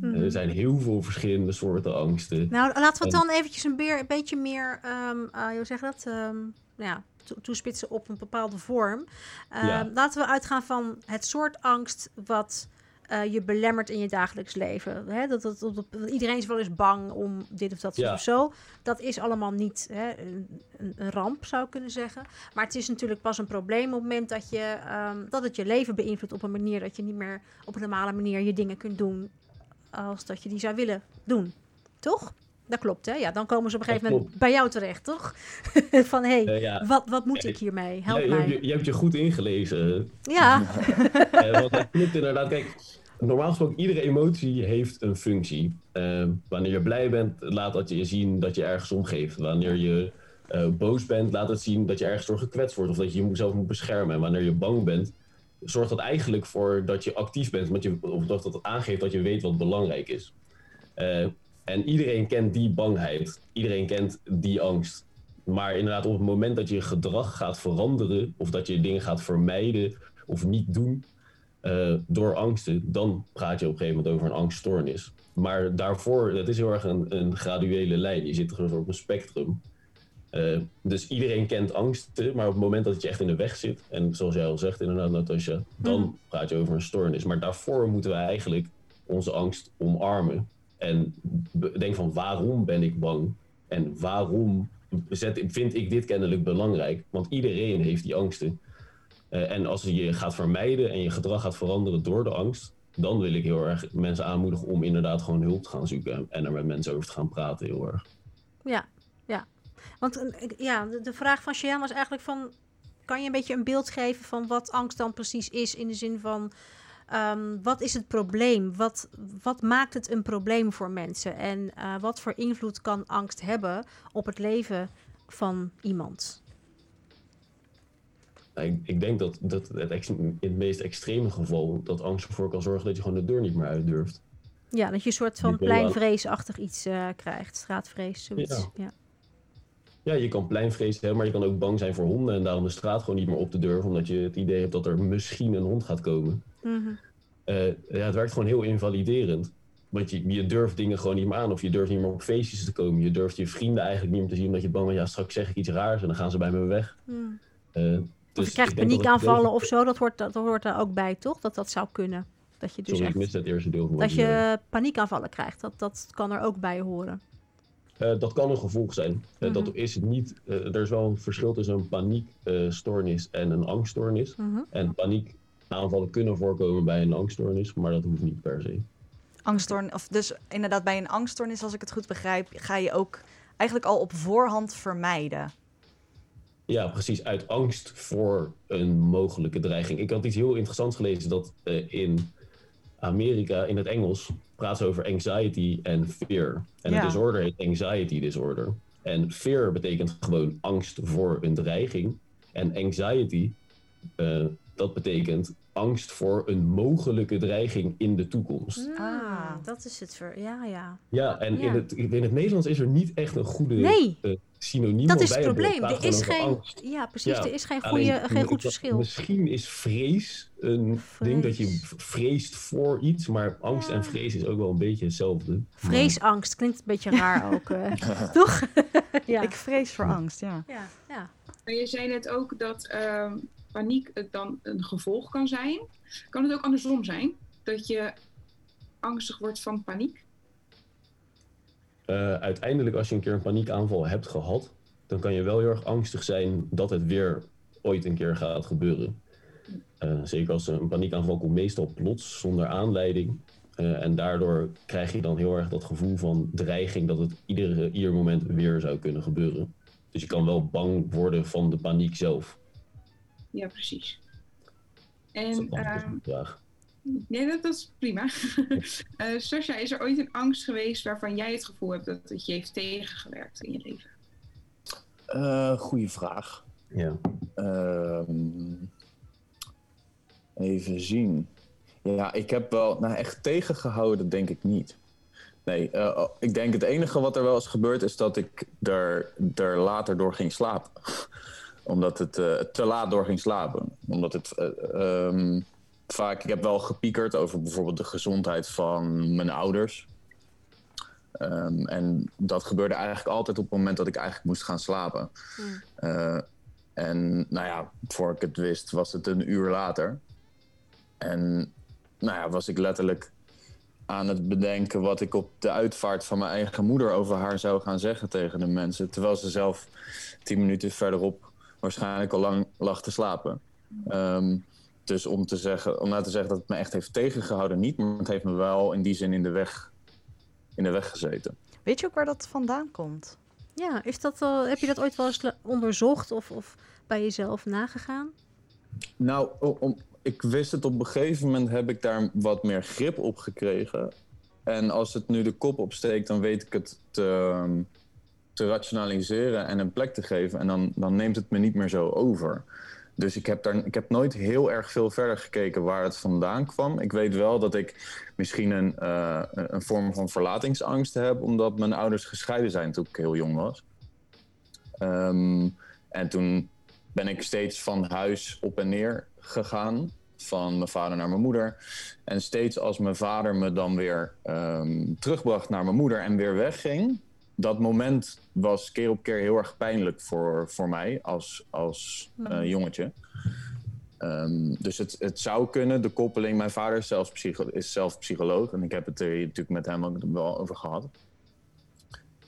Speaker 2: Mhm.
Speaker 4: Er zijn heel veel verschillende soorten angsten.
Speaker 2: Nou, laten we het
Speaker 4: En-
Speaker 2: dan eventjes een, beer, een beetje meer, ehm eh, hoe zeg je dat, Ehm, nou ja, to- toespitsen op een bepaalde vorm. Ehm,
Speaker 4: Ja.
Speaker 2: Laten we uitgaan van het soort angst wat eh, je belemmert in je dagelijks leven. Hè? Dat, dat, dat, dat- iedereen is wel eens bang om dit of dat
Speaker 4: Ja.
Speaker 2: of zo. Dat is allemaal niet hè, een, een, ramp, zou ik kunnen zeggen. Maar het is natuurlijk pas een probleem op het moment dat, je, ehm, dat het je leven beïnvloedt op een manier dat je niet meer op een normale manier je dingen kunt doen als dat je die zou willen doen. Toch? Dat klopt, hè? Ja, dan komen ze op een
Speaker 4: Dat
Speaker 2: gegeven moment bij jou terecht, toch? [laughs] Van, hé, hey,
Speaker 4: Eh, ja,
Speaker 2: wat, wat moet
Speaker 4: Ja,
Speaker 2: ik hiermee? Help
Speaker 4: je, hebt
Speaker 2: mij.
Speaker 4: je, je hebt je goed ingelezen.
Speaker 2: Ja, [laughs]
Speaker 4: Eh, want dat klopt inderdaad. Kijk, normaal gesproken, iedere emotie heeft een functie. Eh, wanneer je blij bent, laat dat je zien dat je ergens om geeft. Wanneer je eh, boos bent, laat het zien dat je ergens door gekwetst wordt. Of dat je jezelf moet beschermen. En wanneer je bang bent, zorgt dat eigenlijk voor dat je actief bent. Want je, of dat het aangeeft dat je weet wat belangrijk is. Eh, en iedereen kent die bangheid. Iedereen kent die angst. Maar inderdaad, op het moment dat je gedrag gaat veranderen, of dat je dingen gaat vermijden of niet doen eh, door angsten, dan praat je op een gegeven moment over een angststoornis. Maar daarvoor, dat is heel erg een, een graduele lijn. Je zit er op een spectrum. Eh, dus iedereen kent angsten, maar op het moment dat het je echt in de weg zit, en zoals jij al zegt inderdaad, Natasja, dan
Speaker 2: Mhm.
Speaker 4: praat je over een stoornis. Maar daarvoor moeten we eigenlijk onze angst omarmen. En denk van waarom ben ik bang? En waarom zet, vind ik dit kennelijk belangrijk? Want iedereen heeft die angsten. Eh, en als je gaat vermijden en je gedrag gaat veranderen door de angst, dan wil ik heel erg mensen aanmoedigen om inderdaad gewoon hulp te gaan zoeken en er met mensen over te gaan praten heel erg.
Speaker 2: ja, ja. Want eh, ja, de, de vraag van Cheyenne was eigenlijk van... Kan je een beetje een beeld geven van wat angst dan precies is? In de zin van, ehm, wat is het probleem? Wat, wat maakt het een probleem voor mensen? En eh, wat voor invloed kan angst hebben op het leven van iemand?
Speaker 4: Nou, Ik, ik denk dat, dat het ex- in het meest extreme geval dat angst ervoor kan zorgen dat je gewoon de deur niet meer uit durft.
Speaker 2: Ja, dat je een soort van pleinvreesachtig iets eh, krijgt. Straatvrees, zoiets.
Speaker 4: Ja.
Speaker 2: Ja.
Speaker 4: Ja, je kan pleinvrees hebben, maar je kan ook bang zijn voor honden en daarom de straat gewoon niet meer op te durven, omdat je het idee hebt dat er misschien een hond gaat komen.
Speaker 2: Mhm.
Speaker 4: Eh, ja, het werkt gewoon heel invaliderend. Want je, je durft dingen gewoon niet meer aan. Of je durft niet meer op feestjes te komen. Je durft je vrienden eigenlijk niet meer te zien. Omdat je bang bent, ja, straks zeg ik iets raars en dan gaan ze bij me weg.
Speaker 2: Mhm.
Speaker 4: Eh,
Speaker 2: Of
Speaker 4: dus
Speaker 2: je krijgt
Speaker 4: dat het
Speaker 2: paniekaanvallen of zo, dat hoort, dat hoort daar ook bij, toch? Dat dat zou kunnen. Dat je dus
Speaker 4: Sorry, ik miste het eerste deel van wat
Speaker 2: dat
Speaker 4: je
Speaker 2: paniekaanvallen krijgt. Dat, dat kan er ook bij horen.
Speaker 4: Eh, dat kan een gevolg zijn. Eh,
Speaker 2: Mhm.
Speaker 4: Dat is het niet. eh, er is wel een verschil tussen een paniekstoornis en een angststoornis.
Speaker 2: Mhm.
Speaker 4: En paniekaanvallen kunnen voorkomen bij een angststoornis, maar dat hoeft niet per se.
Speaker 5: Angststoornis, of dus inderdaad bij een angststoornis, als ik het goed begrijp, ga je ook eigenlijk al op voorhand vermijden.
Speaker 4: Ja, precies. Uit angst voor een mogelijke dreiging. Ik had iets heel interessants gelezen dat eh, in Amerika, in het Engels, praat ze over anxiety en fear. En
Speaker 5: Ja.
Speaker 4: het disorder heet anxiety disorder. En fear betekent gewoon angst voor een dreiging. En anxiety eh, dat betekent angst voor een mogelijke dreiging in de toekomst.
Speaker 2: Hmm,
Speaker 5: Ah.
Speaker 2: Dat is het ver. Ja, ja.
Speaker 4: Ja, en
Speaker 2: Ja.
Speaker 4: In, het, in het Nederlands is er niet echt een goede
Speaker 2: Nee.
Speaker 4: eh, synoniem.
Speaker 2: Dat is het probleem. Er is geen.
Speaker 4: angst.
Speaker 2: Ja, precies.
Speaker 4: Ja,
Speaker 2: Er is geen,
Speaker 4: Alleen,
Speaker 2: goede, geen goed verschil.
Speaker 4: Misschien is vrees een ding dat je vreest voor iets, maar angst
Speaker 2: Ja.
Speaker 4: en vrees is ook wel een beetje hetzelfde.
Speaker 2: Vreesangst klinkt een beetje raar [laughs] ook. eh. [laughs] Toch? [laughs] ja.
Speaker 5: Ik vrees voor angst, ja.
Speaker 2: ja, ja.
Speaker 6: Maar je zei net ook dat ehm, paniek dan een gevolg kan zijn. Kan het ook andersom zijn? Dat je angstig wordt van paniek?
Speaker 4: Eh, uiteindelijk, als je een keer een paniekaanval hebt gehad, dan kan je wel heel erg angstig zijn dat het weer ooit een keer gaat gebeuren. Eh, zeker als een paniekaanval komt meestal plots, zonder aanleiding. Eh, en daardoor krijg je dan heel erg dat gevoel van dreiging dat het iedere, ieder moment weer zou kunnen gebeuren. Dus je kan wel bang worden van de paniek zelf.
Speaker 6: Ja, precies.
Speaker 4: Dat is
Speaker 6: En
Speaker 4: een antwoord
Speaker 6: ehm,
Speaker 4: vraag.
Speaker 6: nee, dat, dat is prima. [laughs] Eh Sascha, is er ooit een angst geweest waarvan jij het gevoel hebt dat het je heeft tegengewerkt in je leven?
Speaker 3: Eh goeie vraag.
Speaker 4: Ja.
Speaker 3: Ehm, even zien. Ja, ik heb wel nou, echt tegengehouden, denk ik niet. Nee, eh, oh, ik denk het enige wat er wel is gebeurd is dat ik er, er later door ging slapen. [laughs] Omdat het eh, te laat door ging slapen. Omdat het eh, ehm, vaak, ik heb wel gepiekerd over bijvoorbeeld de gezondheid van mijn ouders. Ehm, en dat gebeurde eigenlijk altijd op het moment dat ik eigenlijk moest gaan slapen.
Speaker 2: Hmm.
Speaker 3: Eh, en nou ja, voor ik het wist, was het een uur later. En nou ja, was ik letterlijk aan het bedenken wat ik op de uitvaart van mijn eigen moeder over haar zou gaan zeggen tegen de mensen. Terwijl ze zelf tien minuten verderop waarschijnlijk al lang lag te slapen. Ehm, dus om, te zeggen, om nou te zeggen dat het me echt heeft tegengehouden, niet. Maar het heeft me wel in die zin in de weg, in de weg gezeten.
Speaker 5: Weet je ook waar dat vandaan komt?
Speaker 2: Ja, is dat, al- heb je dat ooit wel eens onderzocht of, of bij jezelf nagegaan?
Speaker 3: Nou, om, ik wist het op een gegeven moment heb ik daar wat meer grip op gekregen. En als het nu de kop opsteekt, dan weet ik het te, te rationaliseren en een plek te geven. En dan, dan neemt het me niet meer zo over. Dus ik heb, daar, ik heb nooit heel erg veel verder gekeken waar het vandaan kwam. Ik weet wel dat ik misschien een, eh, een vorm van verlatingsangst heb, omdat mijn ouders gescheiden zijn toen ik heel jong was. Ehm, en toen ben ik steeds van huis op en neer gegaan. Van mijn vader naar mijn moeder. En steeds als mijn vader me dan weer ehm, terugbracht naar mijn moeder en weer wegging. Dat moment was keer op keer heel erg pijnlijk voor, voor mij als, als eh, jongetje. Ehm, dus het, het zou kunnen, de koppeling. Mijn vader is zelf, psycho, is zelf psycholoog. En ik heb het er natuurlijk met hem ook wel over gehad.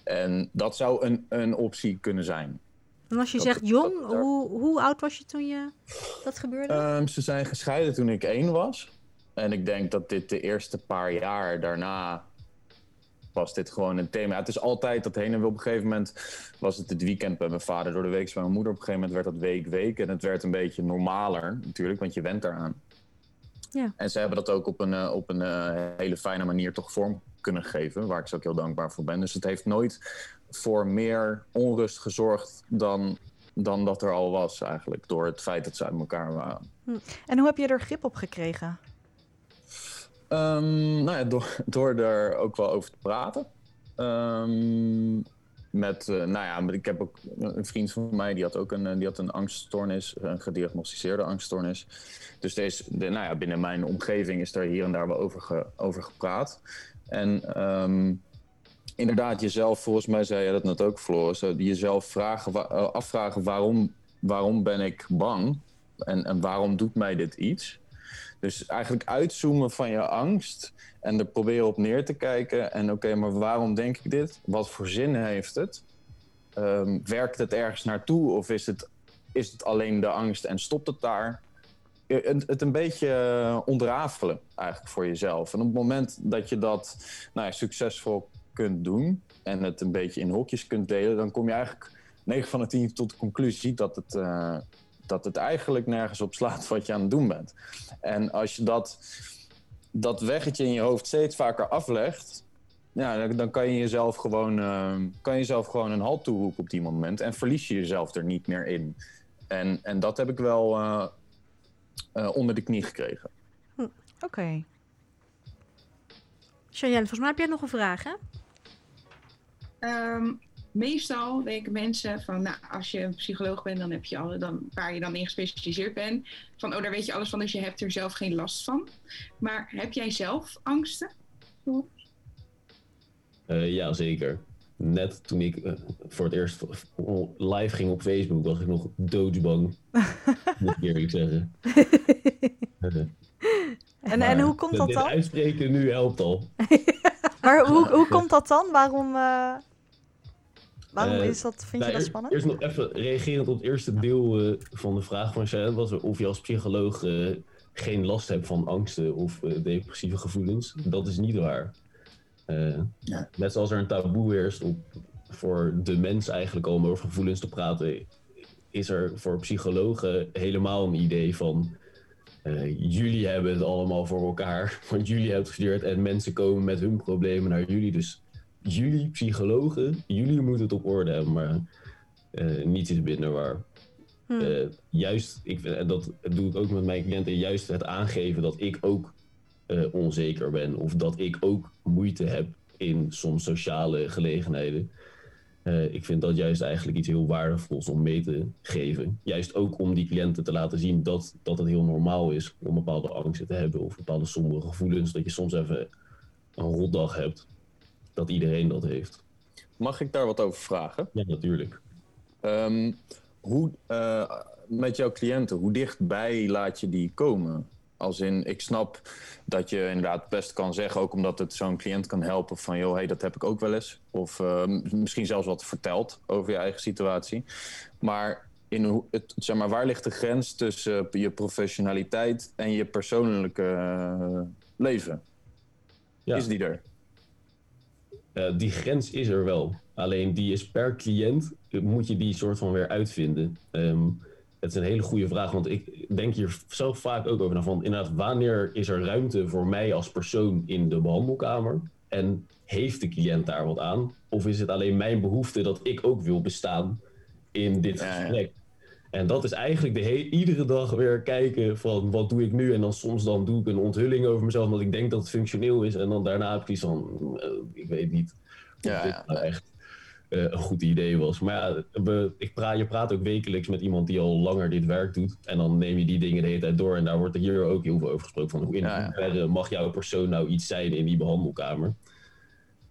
Speaker 3: En dat zou een, een optie kunnen zijn.
Speaker 2: En als je
Speaker 3: Dat-
Speaker 2: zegt jong,
Speaker 3: dat-
Speaker 2: hoe, hoe oud was je toen je dat gebeurde?
Speaker 3: Ehm, ze zijn gescheiden toen ik één was. En ik denk dat dit de eerste paar jaar daarna was dit gewoon een thema. Het is altijd dat heen en weer. Op een gegeven moment was het het weekend bij mijn vader, door de week bij mijn moeder. Op een gegeven moment werd dat week week. En het werd een beetje normaler natuurlijk, want je went eraan.
Speaker 2: Ja.
Speaker 3: En ze hebben dat ook op een, eh, op een eh, hele fijne manier toch vorm kunnen geven. Waar ik ze ook heel dankbaar voor ben. Dus het heeft nooit voor meer onrust gezorgd dan, dan dat er al was eigenlijk. Door het feit dat ze uit elkaar waren.
Speaker 5: En hoe heb je er grip op gekregen?
Speaker 3: Ehm, nou ja, door, [laughs] door er ook wel over te praten. Ehm, met, eh, nou ja, ik heb ook een vriend van mij die had ook een, eh, die had een angststoornis, een gediagnosticeerde angststoornis. Dus deze, de, nou ja, binnen mijn omgeving is er hier en daar wel over, ge- over gepraat. En ehm, inderdaad, jezelf, volgens mij zei je dat net ook, Floris, eh, jezelf vragen, afvragen waarom, waarom ben ik bang en, en waarom doet mij dit iets? Dus eigenlijk uitzoomen van je angst en er proberen op neer te kijken. En oké, maar waarom denk ik dit? Wat voor zin heeft het? Ehm, werkt het ergens naartoe of is het, is het alleen de angst en stopt het daar? Eh, Het, het een beetje eh, ontrafelen eigenlijk voor jezelf. En op het moment dat je dat nou ja, succesvol kunt doen en het een beetje in hokjes kunt delen, dan kom je eigenlijk 9 van de 10 tot de conclusie dat het, eh, dat het eigenlijk nergens op slaat wat je aan het doen bent. En als je dat, dat weggetje in je hoofd steeds vaker aflegt, ja, dan, dan kan je jezelf gewoon, eh, kan je jezelf gewoon een halt toeroepen op die moment en verlies je jezelf er niet meer in. En, en dat heb ik wel, eh, eh, onder de knie gekregen.
Speaker 5: Oké.
Speaker 2: Cheyenne, volgens mij heb jij nog een vraag, hè?
Speaker 6: Ehm, meestal denken mensen van, nou, als je een psycholoog bent, dan heb je al, dan, waar je dan in gespecialiseerd bent, van, oh, daar weet je alles van, dus je hebt er zelf geen last van. Maar heb jij zelf angsten?
Speaker 4: Eh, ja, zeker. Net toen ik eh, voor het eerst live ging op Facebook, was ik nog doodsbang. [laughs] moet ik eerlijk zeggen. [laughs]
Speaker 5: En, en hoe komt dat
Speaker 4: dit
Speaker 5: dan?
Speaker 4: uitspreken nu helpt al. [laughs]
Speaker 5: Maar hoe, hoe komt dat dan? Waarom, eh, waarom
Speaker 4: Eh,
Speaker 5: is dat, vind je
Speaker 4: Nou,
Speaker 5: dat spannend?
Speaker 4: Eerst nog even reagerend op het eerste deel eh, van de vraag van Sharon. Was er of je als psycholoog eh, geen last hebt van angsten of eh, depressieve gevoelens. Dat is niet waar. Eh,
Speaker 3: Ja.
Speaker 4: Net zoals er een taboe heerst op, voor de mens eigenlijk om over gevoelens te praten, is er voor psychologen helemaal een idee van. eh, jullie hebben het allemaal voor elkaar, [laughs] want jullie hebben het gestudeerd en mensen komen met hun problemen naar jullie. Dus jullie psychologen, jullie moeten het op orde hebben, maar eh niets is minder waar.
Speaker 2: Hm.
Speaker 4: Eh, juist, ik, en dat doe ik ook met mijn cliënten, juist het aangeven dat ik ook eh, onzeker ben of dat ik ook moeite heb in soms sociale gelegenheden. Eh, ik vind dat juist eigenlijk iets heel waardevols om mee te geven. Juist ook om die cliënten te laten zien dat, dat het heel normaal is om bepaalde angsten te hebben of bepaalde sombere gevoelens. Dat je soms even een rotdag hebt. Dat iedereen dat heeft.
Speaker 3: Mag ik daar wat over vragen?
Speaker 4: Ja, natuurlijk.
Speaker 3: Ehm, hoe, eh, met jouw cliënten, hoe dichtbij laat je die komen? Als in, ik snap dat je inderdaad best kan zeggen, ook omdat het zo'n cliënt kan helpen van, joh, hey, dat heb ik ook wel eens. Of eh, misschien zelfs wat vertelt over je eigen situatie. Maar, in het, zeg maar waar ligt de grens tussen je professionaliteit en je persoonlijke eh, leven?
Speaker 4: Ja.
Speaker 3: Is die er?
Speaker 4: Eh, die grens is er wel. Alleen die is per cliënt, eh, moet je die soort van weer uitvinden. Ehm, het is een hele goede vraag, want ik denk hier zelf vaak ook over na. Van inderdaad, wanneer is er ruimte voor mij als persoon in de behandelkamer? En heeft de cliënt daar wat aan? Of is het alleen mijn behoefte dat ik ook wil bestaan in dit
Speaker 3: Ja, ja.
Speaker 4: En dat is eigenlijk de iedere dag weer kijken van wat doe ik nu? En dan soms dan doe ik een onthulling over mezelf, omdat ik denk dat het functioneel is. En dan daarna heb ik iets van, eh, ik weet niet of
Speaker 3: Ja,
Speaker 4: dit
Speaker 3: ja,
Speaker 4: nou echt eh, een goed idee was. Maar ja, we, ik praat, je praat ook wekelijks met iemand die al langer dit werk doet. En dan neem je die dingen de hele tijd door. En daar wordt er hier ook heel veel over gesproken. Van hoe in hoeverre mag jouw persoon nou iets zijn in die behandelkamer?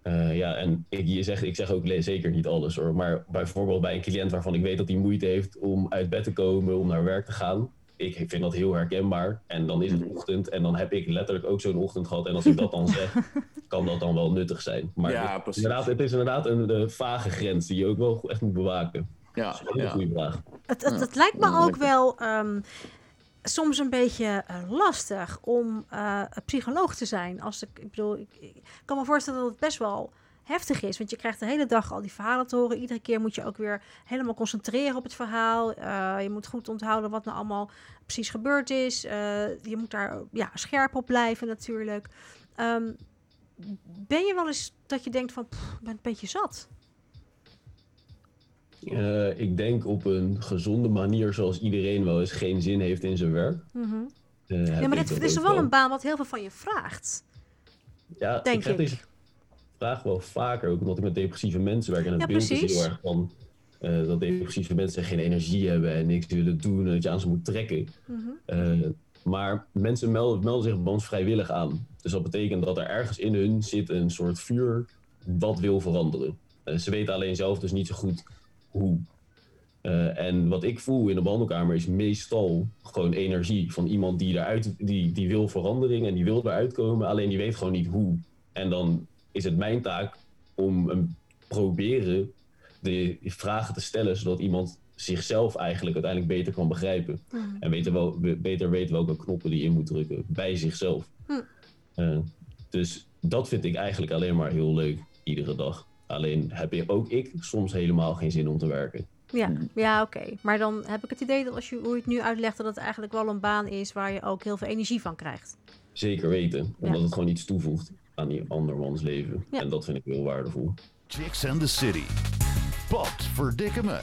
Speaker 4: Eh, ja, en ik, je zegt, ik zeg ook zeker niet alles hoor. Maar bijvoorbeeld bij een cliënt waarvan ik weet dat hij moeite heeft om uit bed te komen, om naar werk te gaan. Ik vind dat heel herkenbaar. En dan is het ochtend. En dan heb ik letterlijk ook zo'n ochtend gehad. En als ik dat dan zeg, [laughs] kan dat dan wel nuttig zijn. Maar
Speaker 3: Ja,
Speaker 4: het,
Speaker 3: precies.
Speaker 4: inderdaad, het is inderdaad een, vage grens die je ook wel echt moet bewaken.
Speaker 3: Ja,
Speaker 4: Dat is een hele
Speaker 3: ja.
Speaker 4: goede vraag.
Speaker 2: Het, het, het lijkt me ook wel ehm, soms een beetje eh, lastig om eh, psycholoog te zijn. Als ik, ik bedoel, ik, kan me voorstellen dat het best wel heftig is. Want je krijgt de hele dag al die verhalen te horen. Iedere keer moet je ook weer helemaal concentreren op het verhaal. Eh, je moet goed onthouden wat nou allemaal precies gebeurd is. Je moet daar ja, scherp op blijven natuurlijk. Ehm, ben je wel eens dat je denkt van, "Pff, ik ben een beetje zat?
Speaker 4: Eh, ik denk op een gezonde manier, zoals iedereen wel eens geen zin heeft in zijn werk. Heb
Speaker 2: Ja, maar dit
Speaker 4: dat
Speaker 2: is wel een baan wat heel veel van je vraagt.
Speaker 4: Ja,
Speaker 2: denk
Speaker 4: ik krijg
Speaker 2: ik.
Speaker 4: deze vraag wel vaker, ook omdat ik met depressieve mensen werk. En het
Speaker 2: Ja,
Speaker 4: beeld is
Speaker 2: precies.
Speaker 4: heel erg van eh, dat depressieve mensen geen energie hebben en niks willen doen en dat je aan ze moet trekken.
Speaker 2: Mhm.
Speaker 4: Maar mensen melden, melden zich bij ons vrijwillig aan. Dus dat betekent dat er ergens in hun zit een soort vuur wat wil veranderen. Ze weten alleen zelf dus niet zo goed hoe. Eh, en wat ik voel in de behandelkamer is meestal gewoon energie van iemand die, eruit, die, die wil verandering en die wil eruit komen, alleen die weet gewoon niet hoe. En dan is het mijn taak om hem proberen de vragen te stellen, zodat iemand zichzelf eigenlijk uiteindelijk beter kan begrijpen.
Speaker 2: Mhm.
Speaker 4: En beter, wel, we- beter weet welke knoppen die in moet drukken bij zichzelf.
Speaker 2: Hm.
Speaker 4: Eh, dus dat vind ik eigenlijk alleen maar heel leuk, iedere dag. Alleen heb je ook ik soms helemaal geen zin om te werken.
Speaker 2: Ja, ja oké. Maar dan heb ik het idee dat als je hoe je het nu uitlegt, dat het eigenlijk wel een baan is waar je ook heel veel energie van krijgt.
Speaker 4: Zeker weten, omdat
Speaker 2: Ja.
Speaker 4: het gewoon iets toevoegt aan die andermans leven.
Speaker 2: Ja.
Speaker 4: En dat vind ik heel waardevol.
Speaker 1: Chicks and the City. Pot voor dikke me.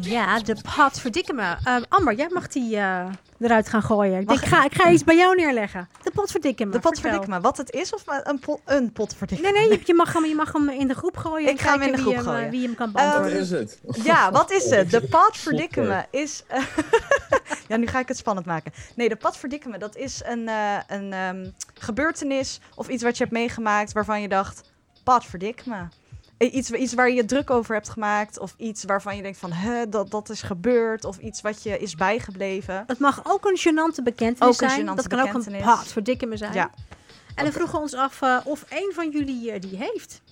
Speaker 2: Ja, de pot verdikke me. Ehm, Amber, jij mag die eh, eruit gaan gooien. Ik,
Speaker 5: Mag
Speaker 2: denk, ik, ga, ik ga iets bij jou neerleggen. De pot verdikke me.
Speaker 5: De pot
Speaker 2: vertel.
Speaker 5: verdikke me. Wat het is of maar een, po- een pot verdikke
Speaker 2: Nee, nee, je, je, mag hem, je mag hem in de groep gooien.
Speaker 5: Ik ga hem in de
Speaker 2: wie
Speaker 5: groep
Speaker 2: hem, eh,
Speaker 5: gooien.
Speaker 2: wie hem kan
Speaker 5: Ehm,
Speaker 3: Wat
Speaker 2: beantwoorden.
Speaker 3: is het?
Speaker 5: Ja, wat is het? De [laughs] pad verdikken me is. eh, [laughs] ja, nu ga ik het spannend maken. Nee, de pad verdikken me, dat is een, eh, een ehm, gebeurtenis of iets wat je hebt meegemaakt waarvan je dacht: pad verdik me. Iets, iets waar je druk over hebt gemaakt, of iets waarvan je denkt van, hè, dat, dat is gebeurd, of iets wat je is bijgebleven.
Speaker 2: Het mag ook een gênante bekentenis
Speaker 5: Ook een
Speaker 2: zijn.
Speaker 5: gênante
Speaker 2: dat kan ook een
Speaker 5: bekentenis.
Speaker 2: pot verdikke me zijn.
Speaker 5: Ja.
Speaker 2: En we vroegen ons af eh, of een van jullie eh, die heeft.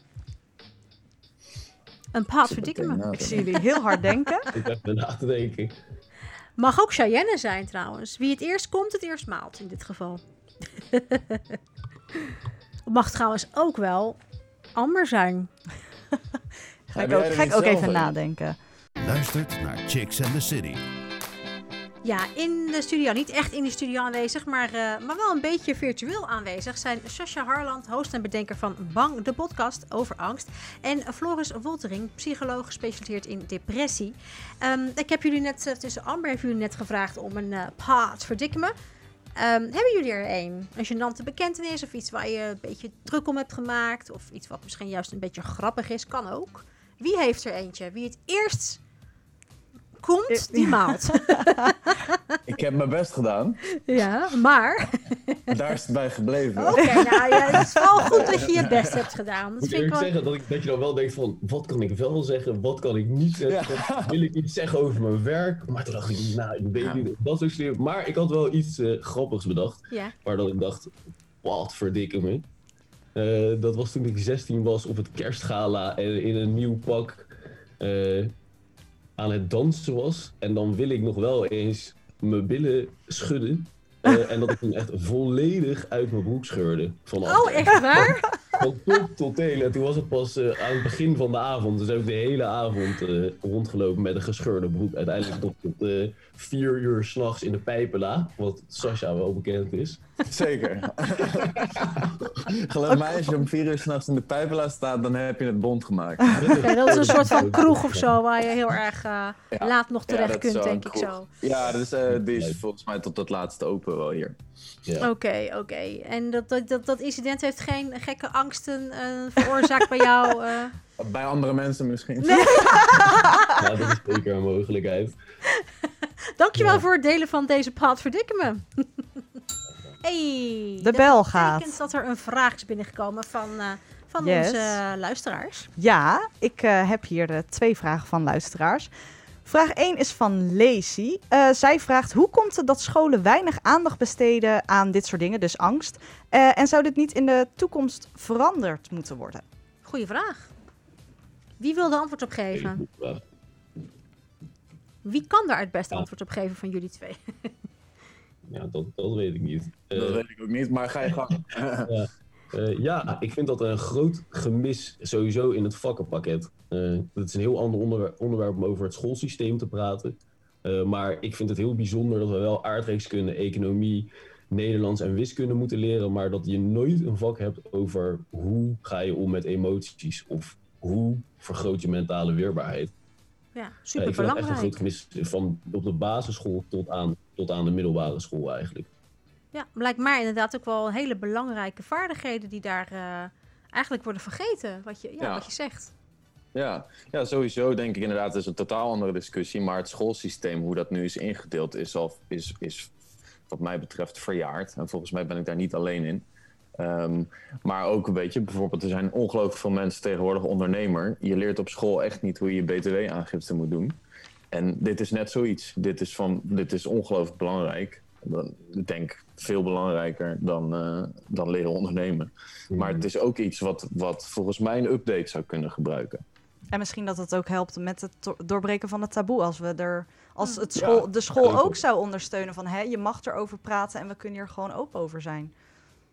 Speaker 2: Een pot verdikke me.
Speaker 5: Ik zie jullie heel hard denken. [laughs]
Speaker 4: Ik heb na te denken.
Speaker 2: Mag ook Cheyenne zijn trouwens. Wie het eerst komt, het eerst maalt in dit geval. [laughs] Het mag trouwens ook wel Amber zijn. [laughs]
Speaker 5: Ga ik ook, ga ik even nadenken.
Speaker 1: Luistert naar Chicks and the City.
Speaker 2: Ja, in de studio. Niet echt in de studio aanwezig, maar, eh, maar wel een beetje virtueel aanwezig zijn Sascha Harland, host en bedenker van Bang, de podcast over angst. En Floris Woltering, psycholoog gespecialiseerd in depressie. Ehm, ik heb jullie net, eh, tussen Amber heeft jullie net gevraagd om een eh paard verdikken me. Ehm, hebben jullie er een? Een gênante bekentenis of iets waar je een beetje druk om hebt gemaakt? Of iets wat misschien juist een beetje grappig is, kan ook. Wie heeft er eentje? Wie het eerst komt, die maalt. [laughs]
Speaker 3: Ik heb mijn best gedaan.
Speaker 2: Ja, maar.
Speaker 3: Daar is het bij gebleven.
Speaker 2: Oké, nou ja, het is wel goed dat je je best hebt gedaan. Dat
Speaker 4: Moet
Speaker 2: vind ik wel.
Speaker 4: zeggen dat, ik, dat je dan wel denkt van, wat kan ik wel zeggen, wat kan ik niet zeggen? Wil ik iets zeggen over mijn werk? Maar toen dacht ik, nou, ik weet
Speaker 3: Ja.
Speaker 4: niet dat zo slim. Maar ik had wel iets eh, grappigs bedacht,
Speaker 2: Ja.
Speaker 4: waar dat ik dacht, wat verdikke me. Eh, dat was toen ik 16 was op het kerstgala en in een nieuw pak eh, aan het dansen was. En dan wil ik nog wel eens mijn billen schudden. Eh, [laughs] en dat ik toen echt volledig uit mijn broek scheurde. Vanaf
Speaker 2: Oh, echt waar? [laughs]
Speaker 4: van top tot teen. En toen was het pas eh, aan het begin van de avond. Dus heb ik de hele avond eh, rondgelopen met een gescheurde broek. Uiteindelijk tot, tot vier uur s'nachts in de pijpela. Wat Sascha wel bekend is.
Speaker 3: Zeker. Geloof mij, als je om vier uur s'nachts in de pijpenlaat staat, dan heb je het bond gemaakt.
Speaker 2: Dat is een soort van kroeg of zo waar je heel erg eh,
Speaker 3: Ja.
Speaker 2: laat nog terecht
Speaker 3: dat
Speaker 2: kunt, denk
Speaker 3: een
Speaker 2: ik
Speaker 3: kroeg.
Speaker 2: zo.
Speaker 3: Ja, dat is, eh, die is volgens mij tot het laatste open wel hier.
Speaker 4: Ja.
Speaker 2: Oké, oké. En dat, dat, dat, dat incident heeft geen gekke angsten eh, veroorzaakt bij jou? eh? [laughs]
Speaker 3: Bij andere mensen misschien. [laughs]
Speaker 4: Ja, dat is zeker een mogelijkheid. [laughs]
Speaker 2: Dankjewel
Speaker 4: Ja.
Speaker 2: voor het delen van deze pad verdikken me. Hey,
Speaker 5: De bel
Speaker 2: Dat
Speaker 5: gaat.
Speaker 2: betekent dat er een vraag is binnengekomen van, eh, van
Speaker 5: Yes.
Speaker 2: onze eh, luisteraars.
Speaker 5: Ja, ik eh, heb hier twee vragen van luisteraars. Vraag 1 is van Lacey. Eh, zij vraagt: hoe komt het dat scholen weinig aandacht besteden aan dit soort dingen, dus angst? Eh, en zou dit niet in de toekomst veranderd moeten worden?
Speaker 2: Goeie vraag. Wie wil er antwoord op geven? Wie kan daar het beste antwoord op geven van jullie twee? [laughs]
Speaker 4: Ja, dat, dat weet ik niet. Eh,
Speaker 3: Dat weet ik ook niet, maar ga je gang. [laughs]
Speaker 4: Eh, ja, ik vind dat een groot gemis sowieso in het vakkenpakket. Eh dat is een heel ander onderwer- onderwerp om over het schoolsysteem te praten. Eh, maar ik vind het heel bijzonder dat we wel aardrijkskunde, economie, Nederlands en wiskunde moeten leren. Maar dat je nooit een vak hebt over hoe ga je om met emoties. Of hoe vergroot je mentale weerbaarheid.
Speaker 2: Ja,
Speaker 4: Eh,
Speaker 2: super
Speaker 4: ik vind dat echt een groot
Speaker 2: belangrijk.
Speaker 4: gemis van op de basisschool tot aan, tot aan de middelbare school eigenlijk.
Speaker 2: Ja, blijkt mij inderdaad ook wel hele belangrijke vaardigheden die daar eh, eigenlijk worden vergeten. Wat je, ja,
Speaker 3: Ja.
Speaker 2: wat je zegt.
Speaker 3: Ja. ja, sowieso denk ik inderdaad, het is een totaal andere discussie. Maar het schoolsysteem, hoe dat nu is ingedeeld, is, al, is, is wat mij betreft verjaard. En volgens mij ben ik daar niet alleen in. Ehm, maar ook, weet je, bijvoorbeeld, er zijn ongelooflijk veel mensen tegenwoordig ondernemer. Je leert op school echt niet hoe je btw-aangifte moet doen. En dit is net zoiets. Dit is, van, dit is ongelooflijk belangrijk. Dan, ik denk veel belangrijker dan, eh, dan leren ondernemen. Maar het is ook iets wat, wat volgens mij een update zou kunnen gebruiken.
Speaker 5: En misschien dat het ook helpt met het do- doorbreken van het taboe. Als we er, als het
Speaker 3: Ja,
Speaker 5: school, de school
Speaker 4: ook
Speaker 5: zou ondersteunen van hè, je mag erover praten en we kunnen hier gewoon open over zijn.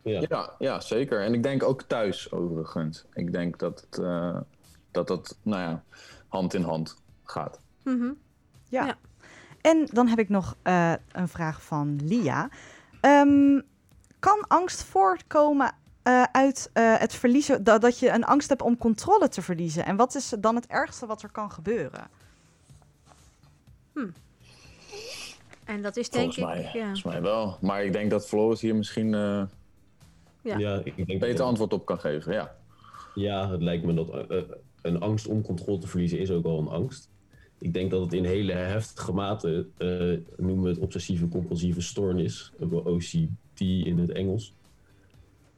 Speaker 4: Ja.
Speaker 3: Ja, ja, zeker. En ik denk ook thuis overigens. Ik denk dat het, eh, dat, dat nou ja, hand in hand gaat.
Speaker 2: Mhm.
Speaker 5: Ja.
Speaker 2: Ja.
Speaker 5: En dan heb ik nog eh, een vraag van Lia. Ehm, kan angst voortkomen eh, uit eh, het verliezen, dat, dat je een angst hebt om controle te verliezen? En wat is dan het ergste wat er kan gebeuren?
Speaker 2: En dat is denk
Speaker 3: Volgens mij,
Speaker 2: ik... Ja.
Speaker 3: volgens mij wel. Maar ik denk dat Floris hier misschien eh
Speaker 2: Ja.
Speaker 4: Ja, ik denk
Speaker 3: beter antwoord op kan geven. Ja.
Speaker 4: Ja, het lijkt me dat een angst om controle te verliezen is ook al een angst. Ik denk dat het in hele heftige mate, eh, noemen we het obsessieve compulsieve stoornis, OCD in het Engels.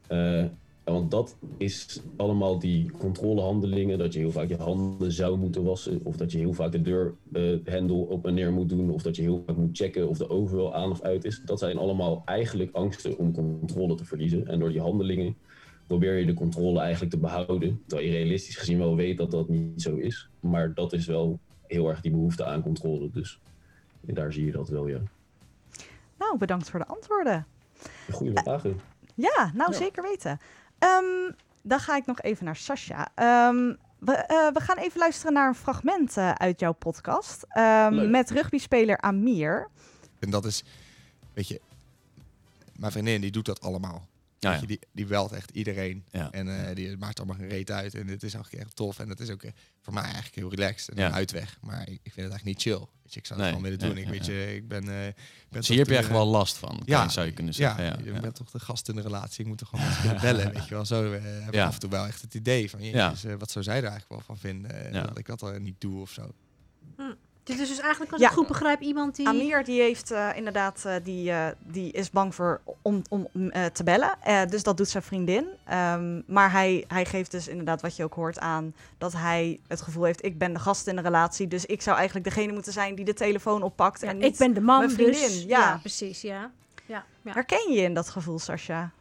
Speaker 4: Eh, want dat is allemaal die controlehandelingen, dat je heel vaak je handen zou moeten wassen, of dat je heel vaak de deurhendel op en neer moet doen, of dat je heel vaak moet checken of de oven wel aan of uit is. Dat zijn allemaal eigenlijk angsten om controle te verliezen. En door die handelingen probeer je de controle eigenlijk te behouden. Terwijl je realistisch gezien wel weet dat dat niet zo is. Maar dat is wel heel erg die behoefte aan controle. Dus daar zie je dat wel, ja.
Speaker 5: Nou, bedankt voor de antwoorden.
Speaker 4: Goeie vragen.
Speaker 5: Ja, nou
Speaker 3: Ja.
Speaker 5: zeker weten. Ehm, dan ga ik nog even naar Sascha. Ehm, we, eh, we gaan even luisteren naar een fragment eh, uit jouw podcast. Ehm,
Speaker 3: Leuk.
Speaker 5: met rugbyspeler Amir.
Speaker 7: En dat is, weet je, mijn vriendin die doet dat allemaal.
Speaker 8: Ja,
Speaker 7: je, die, die belt echt iedereen. En eh, die maakt allemaal geen reet uit. En het is ook echt tof. En dat is ook eh, voor mij eigenlijk heel relaxed. En een uitweg. Maar ik, ik vind het eigenlijk niet chill. Weet je, ik zou
Speaker 8: Nee,
Speaker 7: het gewoon willen doen. ik, weet je, ik ben... ik ben
Speaker 8: Dus hier heb je echt wel last van,
Speaker 7: Ja.
Speaker 8: zou je kunnen zeggen. Ja,
Speaker 7: je bent toch de gast in de relatie. Ik moet toch gewoon [laughs] kunnen bellen. Weet je wel, zo heb ik af en toe wel echt het idee van...
Speaker 8: Ja.
Speaker 7: Jezus, wat zou zij er eigenlijk wel van vinden?
Speaker 8: Ja.
Speaker 7: Dat ik dat al niet doe of zo.
Speaker 2: Dit is dus eigenlijk, als
Speaker 5: Ja.
Speaker 2: ik goed begrijp, iemand die...
Speaker 5: Amir die heeft eh, inderdaad, eh, die, eh, die is bang voor om, om eh, te bellen. Eh, dus dat doet zijn vriendin. Ehm, maar hij, hij geeft dus inderdaad wat je ook hoort aan dat hij het gevoel heeft, ik ben de gast in de relatie. Dus ik zou eigenlijk degene moeten zijn die de telefoon oppakt.
Speaker 2: Ja,
Speaker 5: en
Speaker 2: ik ben de man,
Speaker 5: mijn vriendin,
Speaker 2: dus...
Speaker 5: ja.
Speaker 2: Ja. precies, ja. Ja, ja.
Speaker 5: Herken je je in dat gevoel, Sascha?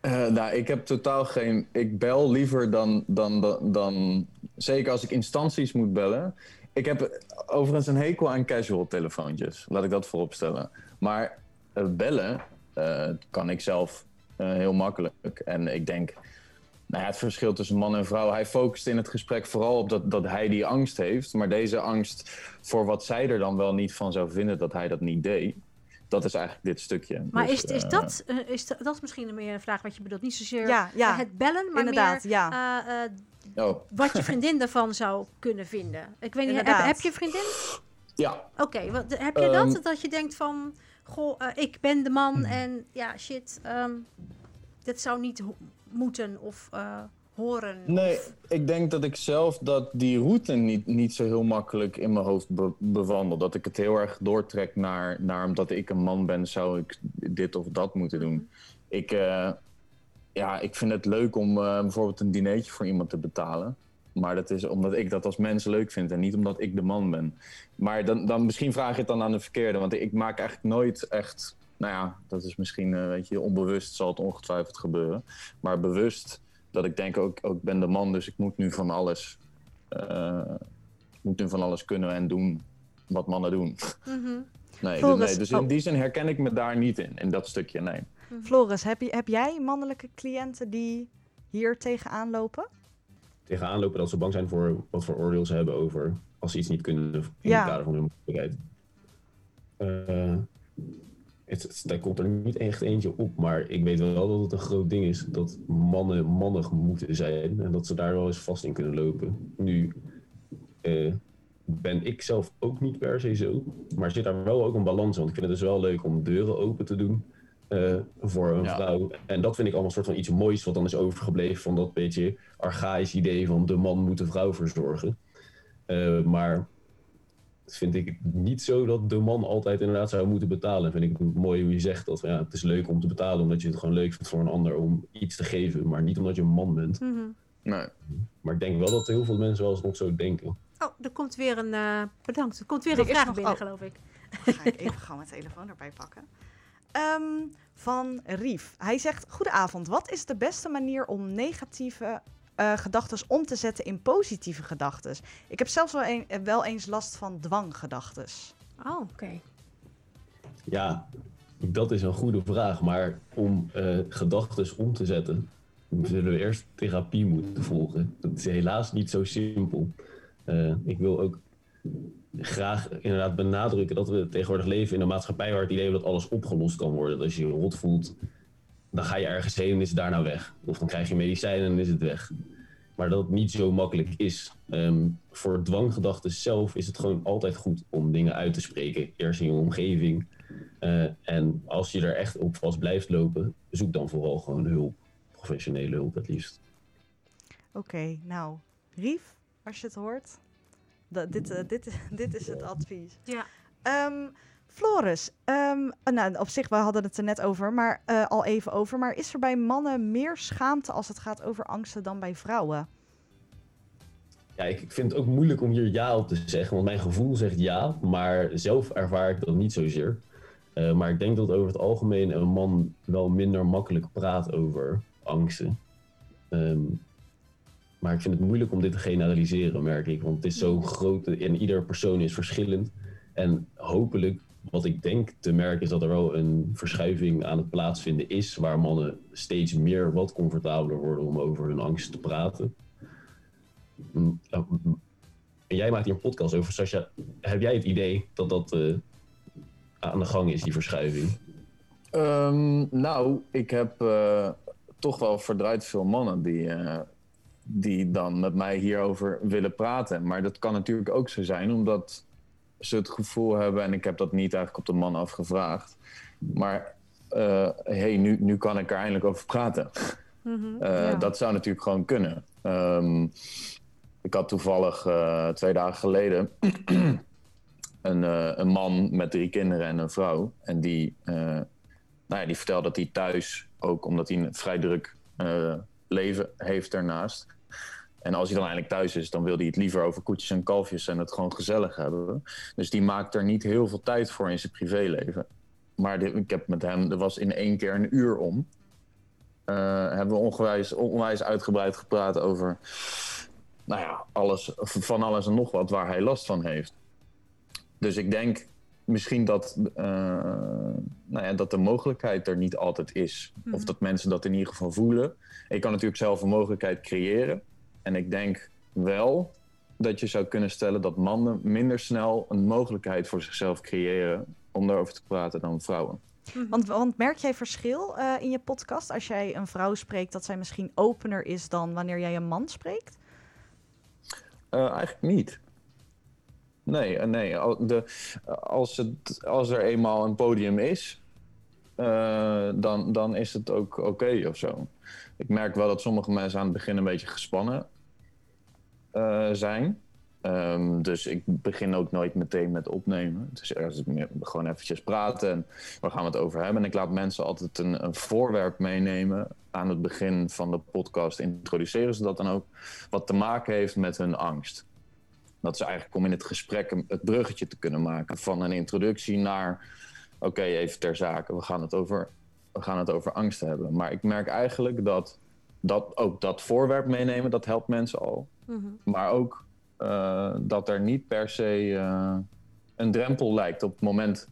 Speaker 3: Eh, nou, ik heb totaal geen. Ik bel liever dan, dan, dan, dan. Zeker als ik instanties moet bellen. Ik heb overigens een hekel aan casual telefoontjes. Laat ik dat vooropstellen. Maar eh, bellen eh, kan ik zelf eh, heel makkelijk. En ik denk. Nou ja, het verschil tussen man en vrouw. Hij focust in het gesprek vooral op dat, dat hij die angst heeft. Maar deze angst voor wat zij er dan wel niet van zou vinden dat hij dat niet deed. Dat is eigenlijk dit stukje.
Speaker 2: Maar
Speaker 3: Dus,
Speaker 2: is, is, dat, is dat, dat is misschien meer een vraag wat je bedoelt. Niet zozeer
Speaker 5: Ja, ja.
Speaker 2: het bellen, maar
Speaker 5: Inderdaad,
Speaker 2: meer
Speaker 5: ja.
Speaker 3: Oh,
Speaker 2: wat je vriendin daarvan zou kunnen vinden. Ik weet niet, heb, heb je vriendin?
Speaker 3: ja,
Speaker 2: Oké, wat heb je
Speaker 3: Ehm.
Speaker 2: dat? Dat je denkt van, goh, eh, ik ben de man en ja, shit, ehm, dit zou niet ho- moeten of eh, horen.
Speaker 3: Nee,
Speaker 2: of-
Speaker 3: ik denk dat ik zelf dat die route niet, niet zo heel makkelijk in mijn hoofd be- bewandel. Dat ik het heel erg doortrek naar, naar omdat ik een man ben, zou ik dit of dat moeten doen. Ik, eh, ja, ik vind het leuk om eh, bijvoorbeeld een dinertje voor iemand te betalen. Maar dat is omdat ik dat als mens leuk vind en niet omdat ik de man ben. Maar dan, dan misschien vraag je het dan aan de verkeerde. Want ik maak eigenlijk nooit echt. Nou ja, dat is misschien, eh, weet je, onbewust zal het ongetwijfeld gebeuren. Maar bewust dat ik denk ook, ook ik ben de man, dus ik moet nu van alles. eh, ik moet nu van alles kunnen en doen wat mannen doen.
Speaker 2: Mhm.
Speaker 3: Nee, dus, nee, dus in
Speaker 5: oh.
Speaker 3: die zin herken ik me daar niet in, in dat stukje, nee.
Speaker 5: Floris, heb, je, heb jij mannelijke cliënten die hier tegenaan lopen?
Speaker 4: Tegenaan lopen dat ze bang zijn voor wat voor oordeel ze hebben over als ze iets niet kunnen in
Speaker 5: Ja.
Speaker 4: het kader van hun mogelijkheid. Eh, het, het, daar komt er niet echt eentje op, maar ik weet wel dat het een groot ding is dat mannen mannig moeten zijn en dat ze daar wel eens vast in kunnen lopen. Nu eh, ben ik zelf ook niet per se zo, maar zit daar wel ook een balans in. Want ik vind het dus wel leuk om deuren open te doen eh, voor een
Speaker 3: Ja.
Speaker 4: vrouw. En dat vind ik allemaal een soort van iets moois wat dan is overgebleven van dat beetje archaïs idee van de man moet de vrouw verzorgen. Eh, maar dat vind ik niet zo dat de man altijd inderdaad zou moeten betalen. Vind ik het mooi hoe je zegt dat ja, het is leuk om te betalen omdat je het gewoon leuk vindt voor een ander om iets te geven, maar niet omdat je een man bent.
Speaker 2: Mhm.
Speaker 3: nee.
Speaker 4: Maar ik denk wel dat heel veel mensen wel eens nog zo denken.
Speaker 2: Oh, er komt weer een, eh, bedankt, er komt weer
Speaker 5: Er
Speaker 2: een vraag
Speaker 5: nog-
Speaker 2: binnen,
Speaker 5: oh.
Speaker 2: geloof ik.
Speaker 5: Dan ga ik even [laughs] gewoon mijn telefoon erbij pakken. Ehm, van Rief. Hij zegt: Goedenavond. Wat is de beste manier om negatieve eh gedachten om te zetten in positieve gedachten? Ik heb zelfs wel, een, eh, wel eens last van dwanggedachten.
Speaker 2: Oh, oké.
Speaker 4: Ja, dat is een goede vraag. Maar om eh gedachten om te zetten, zullen we eerst therapie moeten volgen. Dat is helaas niet zo simpel. Eh, ik wil ook graag inderdaad benadrukken dat we tegenwoordig leven in een maatschappij waar het idee dat alles opgelost kan worden. Dat als je je rot voelt, dan ga je ergens heen en is het daarna weg. Of dan krijg je medicijnen en is het weg. maar dat het niet zo makkelijk is. Ehm, voor dwanggedachten zelf is het gewoon altijd goed om dingen uit te spreken. Eerst in je omgeving. Eh, en als je er echt op vast blijft lopen, zoek dan vooral gewoon hulp. Professionele hulp het liefst.
Speaker 5: Oké, nou, Rief, als je het hoort, dit, eh, dit, [laughs] dit is het advies.
Speaker 2: Ja.
Speaker 5: Ehm, Floris, ehm, eh, nou, op zich, we hadden het er net over, maar eh, al even over. Maar is er bij mannen meer schaamte als het gaat over angsten dan bij vrouwen?
Speaker 4: Ja, ik ik vind het ook moeilijk om hier ja op te zeggen, want mijn gevoel zegt ja, maar zelf ervaar ik dat niet zozeer. Eh, maar ik denk dat over het algemeen een man wel minder makkelijk praat over angsten. Ehm, maar ik vind het moeilijk om dit te generaliseren, merk ik. Want het is zo groot en ieder persoon is verschillend. En hopelijk, wat ik denk te merken, is dat er wel een verschuiving aan het plaatsvinden is. Waar mannen steeds meer wat comfortabeler worden om over hun angst te praten. Mm, ja, mm. En jij maakt hier een podcast over, Sascha. Heb jij het idee dat dat eh, aan de gang is, die verschuiving?
Speaker 3: Ehm, nou, ik heb eh, toch wel verdraaid veel mannen die, eh, die dan met mij hierover willen praten. Maar dat kan natuurlijk ook zo zijn, omdat ze het gevoel hebben, en ik heb dat niet eigenlijk op de man afgevraagd, maar eh, hey, nu, nu kan ik er eindelijk over praten.
Speaker 2: Mhm.
Speaker 3: Eh,
Speaker 2: Ja.
Speaker 3: Dat zou natuurlijk gewoon kunnen. Ehm, ik had toevallig eh, twee dagen geleden [clears throat] een, een man met drie kinderen en een vrouw. En die, nou ja, die vertelde dat hij thuis, ook omdat hij een vrij druk leven heeft daarnaast. En als hij dan eindelijk thuis is, dan wil hij het liever over koetjes en kalfjes en het gewoon gezellig hebben. Dus die maakt er niet heel veel tijd voor in zijn privéleven. Maar ik heb met hem, er was in één keer een uur om. Eh, hebben we onwijs uitgebreid gepraat over nou ja, alles, van alles en nog wat waar hij last van heeft. Dus ik denk misschien dat, eh, nou ja, dat de mogelijkheid er niet altijd is. Of dat mensen dat in ieder geval voelen. Ik kan natuurlijk zelf een mogelijkheid creëren. En ik denk wel dat je zou kunnen stellen dat mannen minder snel een mogelijkheid voor zichzelf creëren om daarover te praten dan vrouwen.
Speaker 5: Want, want merk jij verschil eh, in je podcast als jij een vrouw spreekt dat zij misschien opener is dan wanneer jij een man spreekt?
Speaker 3: Eh, eigenlijk niet. Nee, eh, nee. De, als, het, als er eenmaal een podium is, eh, dan, dan is het ook oké of zo. Ik merk wel dat sommige mensen aan het begin een beetje gespannen eh, zijn. Ehm, dus ik begin ook nooit meteen met opnemen. Het is gewoon eventjes praten en waar gaan we het over hebben. En ik laat mensen altijd een, een voorwerp meenemen aan het begin van de podcast. Introduceren ze dat dan ook wat te maken heeft met hun angst. Dat ze eigenlijk om in het gesprek het bruggetje te kunnen maken van een introductie naar, oké, even ter zake, we gaan, het over, we gaan het over angst hebben. Maar ik merk eigenlijk dat, dat ook dat voorwerp meenemen, dat helpt mensen al.
Speaker 2: Mhm.
Speaker 3: Maar ook eh, dat er niet per se eh, een drempel lijkt op het moment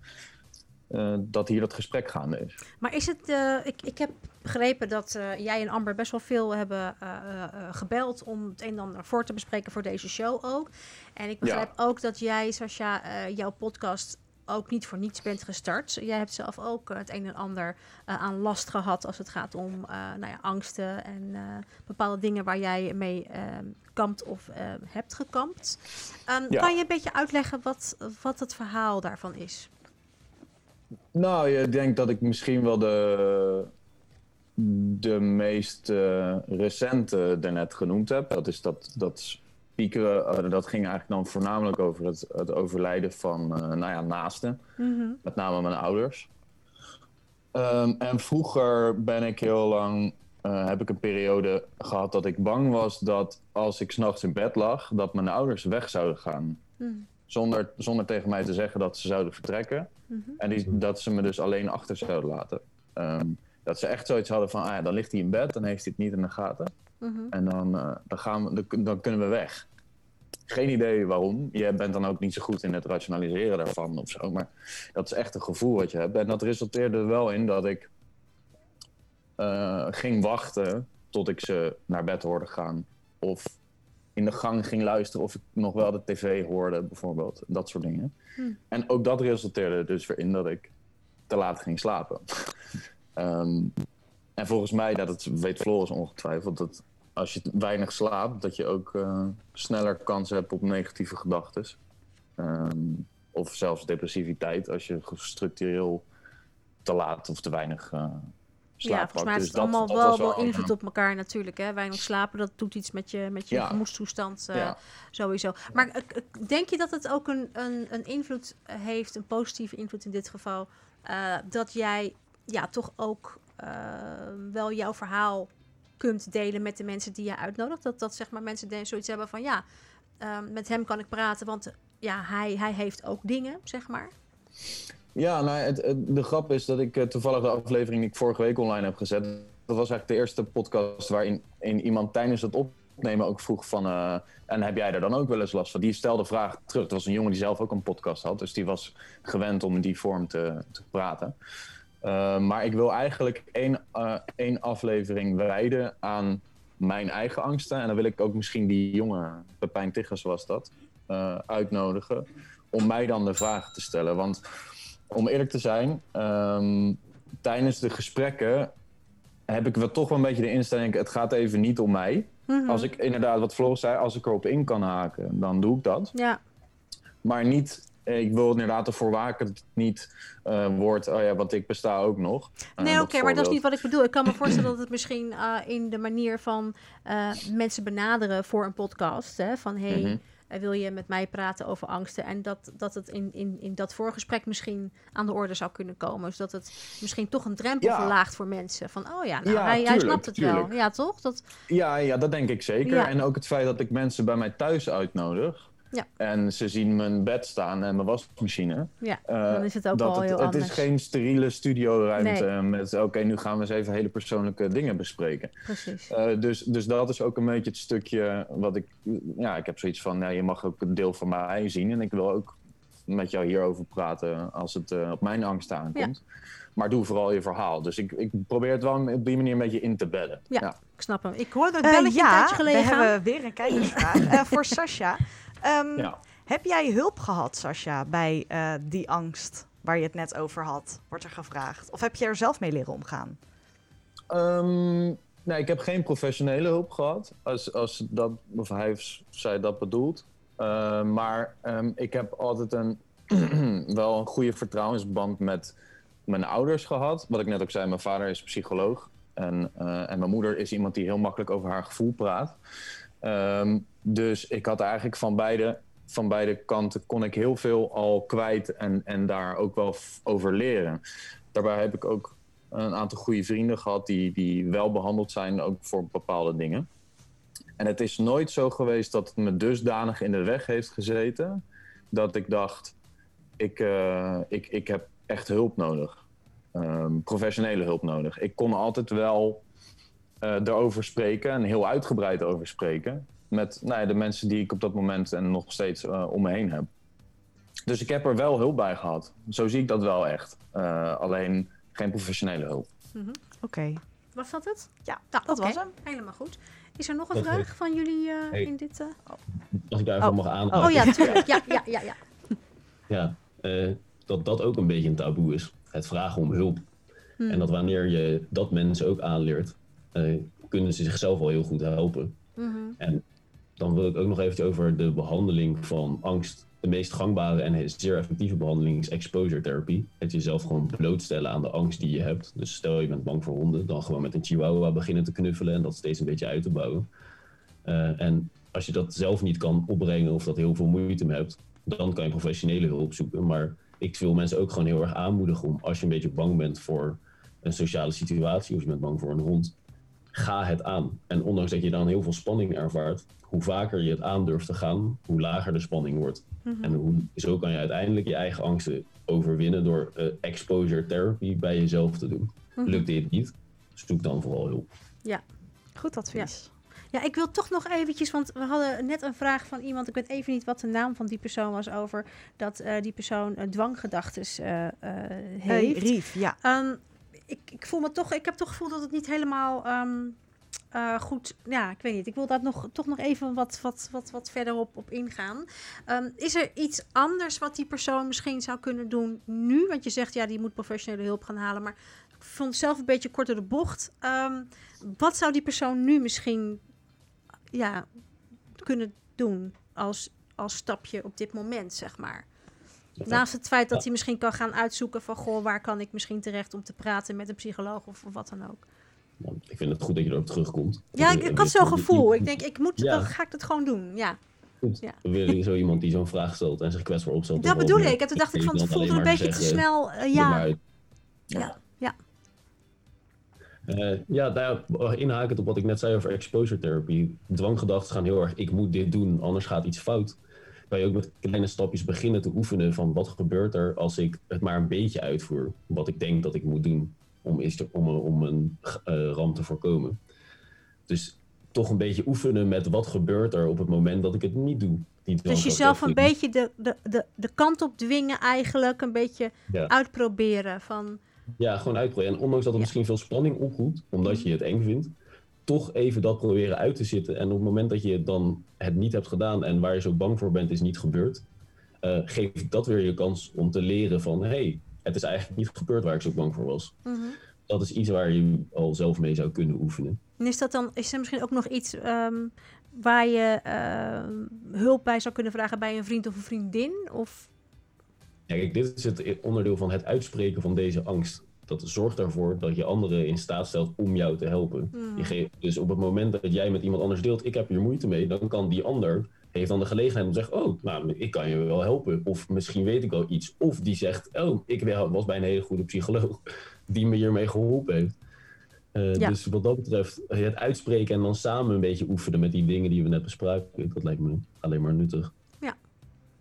Speaker 3: eh, dat hier dat gesprek gaande is.
Speaker 2: Maar is het, eh, ik, ik heb begrepen dat eh, jij en Amber best wel veel hebben gebeld om het een en ander voor te bespreken voor deze show ook. En ik begrijp ook dat jij, Sascha, jouw podcast ook niet voor niets bent gestart. Jij hebt zelf ook het een en ander aan last gehad als het gaat om nou ja, angsten en bepaalde dingen waar jij mee kampt of hebt gekampt. Ehm,
Speaker 3: Ja.
Speaker 2: Kan je een beetje uitleggen wat, wat het verhaal daarvan is?
Speaker 3: Nou, ik denk dat ik misschien wel de, de meest eh, recente daarnet genoemd heb. Dat is dat, dat piekeren, eh, dat ging eigenlijk dan voornamelijk over het, het overlijden van eh, nou ja, naasten.
Speaker 2: Mhm.
Speaker 3: Met name mijn ouders. Ehm, en vroeger ben ik heel lang, heb ik een periode gehad dat ik bang was dat als ik s'nachts in bed lag, dat mijn ouders weg zouden gaan.
Speaker 2: Mhm.
Speaker 3: Zonder, zonder tegen mij te zeggen dat ze zouden vertrekken.
Speaker 2: Mhm.
Speaker 3: En die, dat ze me dus alleen achter zouden laten. Ehm, dat ze echt zoiets hadden van, ah ja, dan ligt hij in bed, dan heeft hij het niet in de gaten.
Speaker 2: Mhm.
Speaker 3: En dan, eh, dan, gaan we, dan, dan kunnen we weg. Geen idee waarom. Je bent dan ook niet zo goed in het rationaliseren daarvan of zo. Maar dat is echt een gevoel wat je hebt. En dat resulteerde er wel in dat ik eh, ging wachten tot ik ze naar bed hoorde gaan. Of in de gang ging luisteren of ik nog wel de tv hoorde, bijvoorbeeld. Dat soort dingen.
Speaker 2: Hmm.
Speaker 3: En ook dat resulteerde er dus weer in dat ik te laat ging slapen. [laughs] Ehm, en volgens mij, dat het weet Floris ongetwijfeld, dat als je weinig slaapt, dat je ook eh, sneller kans hebt op negatieve gedachten. Ehm, of zelfs depressiviteit als je structureel te laat of te weinig uh, slaap
Speaker 2: Ja, volgens mij is
Speaker 3: Dus
Speaker 2: het
Speaker 3: dat-
Speaker 2: allemaal
Speaker 3: dat
Speaker 2: wel, wel invloed op elkaar natuurlijk. Hè? Weinig slapen, dat doet iets met je, met je
Speaker 3: Ja.
Speaker 2: gemoedstoestand eh,
Speaker 3: Ja.
Speaker 2: sowieso. Maar eh, eh, denk je dat het ook een, een, een invloed heeft, een positieve invloed in dit geval, dat jij ja, toch ook wel jouw verhaal kunt delen met de mensen die je uitnodigt? Dat, dat zeg maar mensen zoiets hebben van ja, eh, met hem kan ik praten, want ja, hij, hij heeft ook dingen, zeg maar.
Speaker 3: Ja, nou, het, de grap is dat ik eh, toevallig de aflevering die ik vorige week online heb gezet. Dat was eigenlijk de eerste podcast waarin in iemand tijdens het opnemen ook vroeg van. eh, en heb jij er dan ook wel eens last van? Die stelde vraag terug. Het was een jongen die zelf ook een podcast had, dus die was gewend om in die vorm te, te praten. Eh, maar ik wil eigenlijk één, één aflevering wijden aan mijn eigen angsten. En dan wil ik ook misschien die jongen, Pepijn Tiggers was dat, uitnodigen. Om mij dan de vragen te stellen. Want om eerlijk te zijn, ehm, tijdens de gesprekken heb ik wel toch wel een beetje de instelling: het gaat even niet om mij.
Speaker 2: Mhm.
Speaker 3: Als ik inderdaad, wat Floris zei, als ik erop in kan haken, dan doe ik dat.
Speaker 2: Ja,
Speaker 3: Maar niet, eh, ik wil inderdaad ervoor waken dat het niet eh, wordt, oh ja, want ik besta ook nog. Eh,
Speaker 2: Nee, oké, maar dat is niet wat ik bedoel. Ik kan me voorstellen dat het misschien in de manier van mensen benaderen voor een podcast. Hè, van hey,
Speaker 3: Mhm.
Speaker 2: Eh, wil je met mij praten over angsten? En dat, dat het in, in, in dat voorgesprek misschien aan de orde zou kunnen komen. Zodat het misschien toch een drempel
Speaker 3: Ja.
Speaker 2: verlaagt voor mensen. Van oh ja, nou,
Speaker 3: Ja,
Speaker 2: hij, snapt het wel. Ja, toch? Dat,
Speaker 3: Ja, ja, dat denk ik zeker. En ook het feit dat ik mensen bij mij thuis uitnodig.
Speaker 2: Ja.
Speaker 3: En ze zien mijn bed staan en mijn wasmachine.
Speaker 2: ja,
Speaker 3: Eh,
Speaker 2: dan is het ook
Speaker 3: dat
Speaker 2: wel
Speaker 3: het,
Speaker 2: heel
Speaker 3: het
Speaker 2: anders.
Speaker 3: is geen steriele studioruimte
Speaker 2: Nee.
Speaker 3: met oké, nu gaan we eens even hele persoonlijke dingen bespreken.
Speaker 2: Precies.
Speaker 3: Eh, dus, dus dat is ook een beetje het stukje wat ik. Ja, ik heb zoiets van: ja, je mag ook een deel van mij zien. En ik wil ook met jou hierover praten als het eh, op mijn angst aankomt. Maar doe vooral je verhaal. Dus ik, ik probeer het wel op die manier een beetje in te bedden.
Speaker 2: Ja. Ik snap hem. Ik hoorde het belletje een
Speaker 5: ja,
Speaker 2: tijdje geleden
Speaker 5: we
Speaker 2: gaan.
Speaker 5: hebben weer een kijkersvraag Eh, voor [laughs] Sascha. Ehm,
Speaker 3: Ja.
Speaker 5: Heb jij hulp gehad, Sascha, bij eh, die angst waar je het net over had? Wordt er gevraagd. Of heb je er zelf mee leren omgaan?
Speaker 3: Ehm, nee, ik heb geen professionele hulp gehad. Als, als dat, of hij of zij dat bedoelt. Eh, maar ehm, ik heb altijd een, [clears throat] wel een goede vertrouwensband met mijn ouders gehad. Wat ik net ook zei, mijn vader is psycholoog. En, eh, en mijn moeder is iemand die heel makkelijk over haar gevoel praat. Ehm, dus ik had eigenlijk van beide, van beide kanten kon ik heel veel al kwijt en, en daar ook wel over leren. Daarbij heb ik ook een aantal goede vrienden gehad die, die wel behandeld zijn, ook voor bepaalde dingen. En het is nooit zo geweest dat het me dusdanig in de weg heeft gezeten dat ik dacht, ik, eh, ik, ik heb echt hulp nodig. Ehm, professionele hulp nodig. Ik kon altijd wel eh erover spreken en heel uitgebreid over spreken. Met nou ja, de mensen die ik op dat moment en nog steeds eh, om me heen heb. Dus ik heb er wel hulp bij gehad. Zo zie ik dat wel echt. Eh, alleen geen professionele hulp.
Speaker 5: Oké.
Speaker 2: Was dat het?
Speaker 5: Ja,
Speaker 2: Nou,
Speaker 5: dat was hem.
Speaker 2: Helemaal goed. Is er nog een
Speaker 4: Dat
Speaker 2: vraag van jullie eh,
Speaker 4: Hey.
Speaker 2: in dit... eh,
Speaker 4: Als ik daar even
Speaker 5: Oh.
Speaker 4: mag aan.
Speaker 2: Oh ja, tuurlijk. Ja, ja, ja, ja. [laughs]
Speaker 4: Ja, eh, dat dat ook een beetje een taboe is. Het vragen om hulp.
Speaker 2: Hmm.
Speaker 4: En dat wanneer je dat mensen ook aanleert, eh, kunnen ze zichzelf al heel goed helpen.
Speaker 2: Mhm.
Speaker 4: En dan wil ik ook nog even over de behandeling van angst. De meest gangbare en zeer effectieve behandeling is exposure therapy. Het jezelf gewoon blootstellen aan de angst die je hebt. Dus stel je bent bang voor honden, dan gewoon met een chihuahua beginnen te knuffelen en dat steeds een beetje uit te bouwen. Eh, en als je dat zelf niet kan opbrengen of dat heel veel moeite mee hebt, dan kan je professionele hulp zoeken. Maar ik wil mensen ook gewoon heel erg aanmoedigen om als je een beetje bang bent voor een sociale situatie of je bent bang voor een hond, ga het aan. En ondanks dat je dan heel veel spanning ervaart, hoe vaker je het aandurft te gaan, hoe lager de spanning wordt.
Speaker 2: Mhm.
Speaker 4: En hoe, zo kan je uiteindelijk je eigen angsten overwinnen door eh, exposure therapy bij jezelf te doen.
Speaker 2: Mhm.
Speaker 4: Lukt dit niet, zoek dan vooral hulp.
Speaker 5: Goed advies.
Speaker 2: Ja, ik wil toch nog eventjes, want we hadden net een vraag van iemand, ik weet even niet wat de naam van die persoon was, over dat eh, die persoon uh, dwanggedachtes eh, eh, heeft.
Speaker 5: Hey, Rief, ja.
Speaker 2: Ehm, ik, ik voel me toch, ik heb toch het gevoel dat het niet helemaal ehm, eh, goed, ja, ik weet niet. Ik wil daar nog, toch nog even wat, wat, wat, wat verder op, op ingaan. Ehm, is er iets anders wat die persoon misschien zou kunnen doen nu? Want je zegt, ja, die moet professionele hulp gaan halen, maar ik vond het zelf een beetje kort door de bocht. Ehm, wat zou die persoon nu misschien ja, kunnen doen als, als stapje op dit moment, zeg maar. Naast het feit dat hij misschien kan gaan uitzoeken van... goh, waar kan ik misschien terecht om te praten met een psycholoog of, of wat dan ook.
Speaker 4: Nou, ik vind het goed dat je erop terugkomt.
Speaker 2: Ja, ik, had zo'n gevoel. Ik denk, ik moet,
Speaker 4: Ja.
Speaker 2: dan ga ik dat gewoon doen, ja.
Speaker 4: Goed.
Speaker 2: Ja. [laughs]
Speaker 4: Zo iemand die zo'n vraag stelt en zich kwetsbaar opstelt.
Speaker 2: Dat bedoel ik. En toen dacht ik van, het voelde een beetje te snel. eh, ja,
Speaker 4: uit.
Speaker 2: ja, ja.
Speaker 4: Eh, ja, nou ja, inhakend op wat ik net zei over exposure therapy. Dwanggedachten gaan heel erg, ik moet dit doen, anders gaat iets fout. Kan je ook met kleine stapjes beginnen te oefenen van wat gebeurt er als ik het maar een beetje uitvoer. Wat ik denk dat ik moet doen om, om, een- om een eh, ramp te voorkomen. Dus toch een beetje oefenen met wat gebeurt er op het moment dat ik het niet doe.
Speaker 2: Dus jezelf een beetje de, de, de, de kant op dwingen eigenlijk. Een beetje
Speaker 4: Ja.
Speaker 2: uitproberen van...
Speaker 4: Ja, gewoon uitproberen. En ondanks dat het
Speaker 2: Ja.
Speaker 4: misschien veel spanning oproept, omdat je het eng vindt, toch even dat proberen uit te zitten. En op het moment dat je dan het niet hebt gedaan en waar je zo bang voor bent, is niet gebeurd, eh geeft dat weer je kans om te leren van hé, hey, het is eigenlijk niet gebeurd waar ik zo bang voor was.
Speaker 2: Mhm.
Speaker 4: Dat is iets waar je al zelf mee zou kunnen oefenen.
Speaker 2: En is dat dan, is er misschien ook nog iets ehm, waar je ehm, hulp bij zou kunnen vragen bij een vriend of een vriendin? Of,
Speaker 4: Ja, kijk, dit is het onderdeel van het uitspreken van deze angst. Dat zorgt ervoor dat je anderen in staat stelt om jou te helpen.
Speaker 2: Mhm.
Speaker 4: Je geeft, dus op het moment dat jij met iemand anders deelt, ik heb hier moeite mee, dan kan die ander heeft dan de gelegenheid om te zeggen, oh, nou, ik kan je wel helpen. Of misschien weet ik wel iets. Of die zegt, oh, ik was bij een hele goede psycholoog [laughs] die me hiermee geholpen heeft. Eh,
Speaker 2: Ja.
Speaker 4: Dus wat dat betreft, het uitspreken en dan samen een beetje oefenen met die dingen die we net bespraken, dat lijkt me alleen maar nuttig.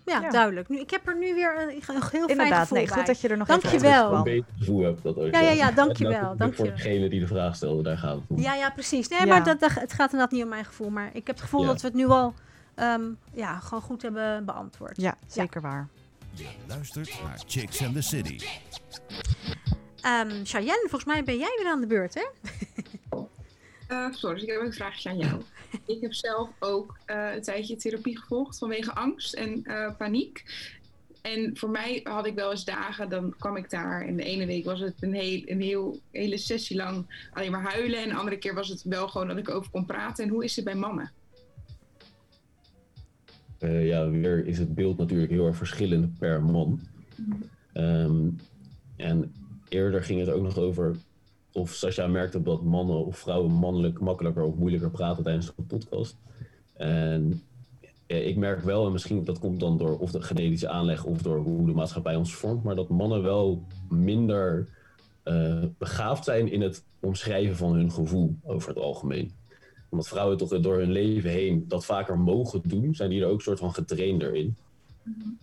Speaker 2: Ja,
Speaker 5: Ja.
Speaker 2: duidelijk. Nu, ik heb er nu weer een, een heel fijn
Speaker 5: Inderdaad,
Speaker 2: gevoel
Speaker 5: nee,
Speaker 2: bij.
Speaker 5: goed dat je er nog
Speaker 2: Dankjewel.
Speaker 5: even
Speaker 4: Een gevoel heb dat ook.
Speaker 2: Ja, ja, ja, dankjewel, dankjewel.
Speaker 4: Voor degene die de vraag stelde, daar gaat het om.
Speaker 2: Ja, ja, precies. Nee,
Speaker 5: Ja.
Speaker 2: maar dat, dat, het gaat inderdaad niet om mijn gevoel. Maar ik heb het gevoel
Speaker 4: Ja.
Speaker 2: dat we het nu al ehm, ja, gewoon goed hebben beantwoord.
Speaker 5: Ja, zeker waar.
Speaker 1: Je luistert naar Chicks and the City.
Speaker 2: Ehm, Cheyenne, volgens mij ben jij weer aan de beurt, hè?
Speaker 6: Eh, sorry, ik heb een vraagje aan jou. Ik heb zelf ook eh, een tijdje therapie gevolgd vanwege angst en eh, paniek. En voor mij had ik wel eens dagen, dan kwam ik daar en de ene week was het een, heel, een heel, hele sessie lang alleen maar huilen. En de andere keer was het wel gewoon dat ik over kon praten. En hoe is het bij mannen?
Speaker 4: Eh, ja, weer is het beeld natuurlijk heel erg verschillend per man. Ehm, en eerder ging het ook nog over of Sascha merkte dat mannen of vrouwen mannelijk makkelijker of moeilijker praten tijdens de podcast. En ja, ik merk wel, en misschien dat komt dan door of de genetische aanleg of door hoe de maatschappij ons vormt, maar dat mannen wel minder eh, begaafd zijn in het omschrijven van hun gevoel over het algemeen omdat vrouwen toch door hun leven heen dat vaker mogen doen, zijn die er ook soort van getrainder in.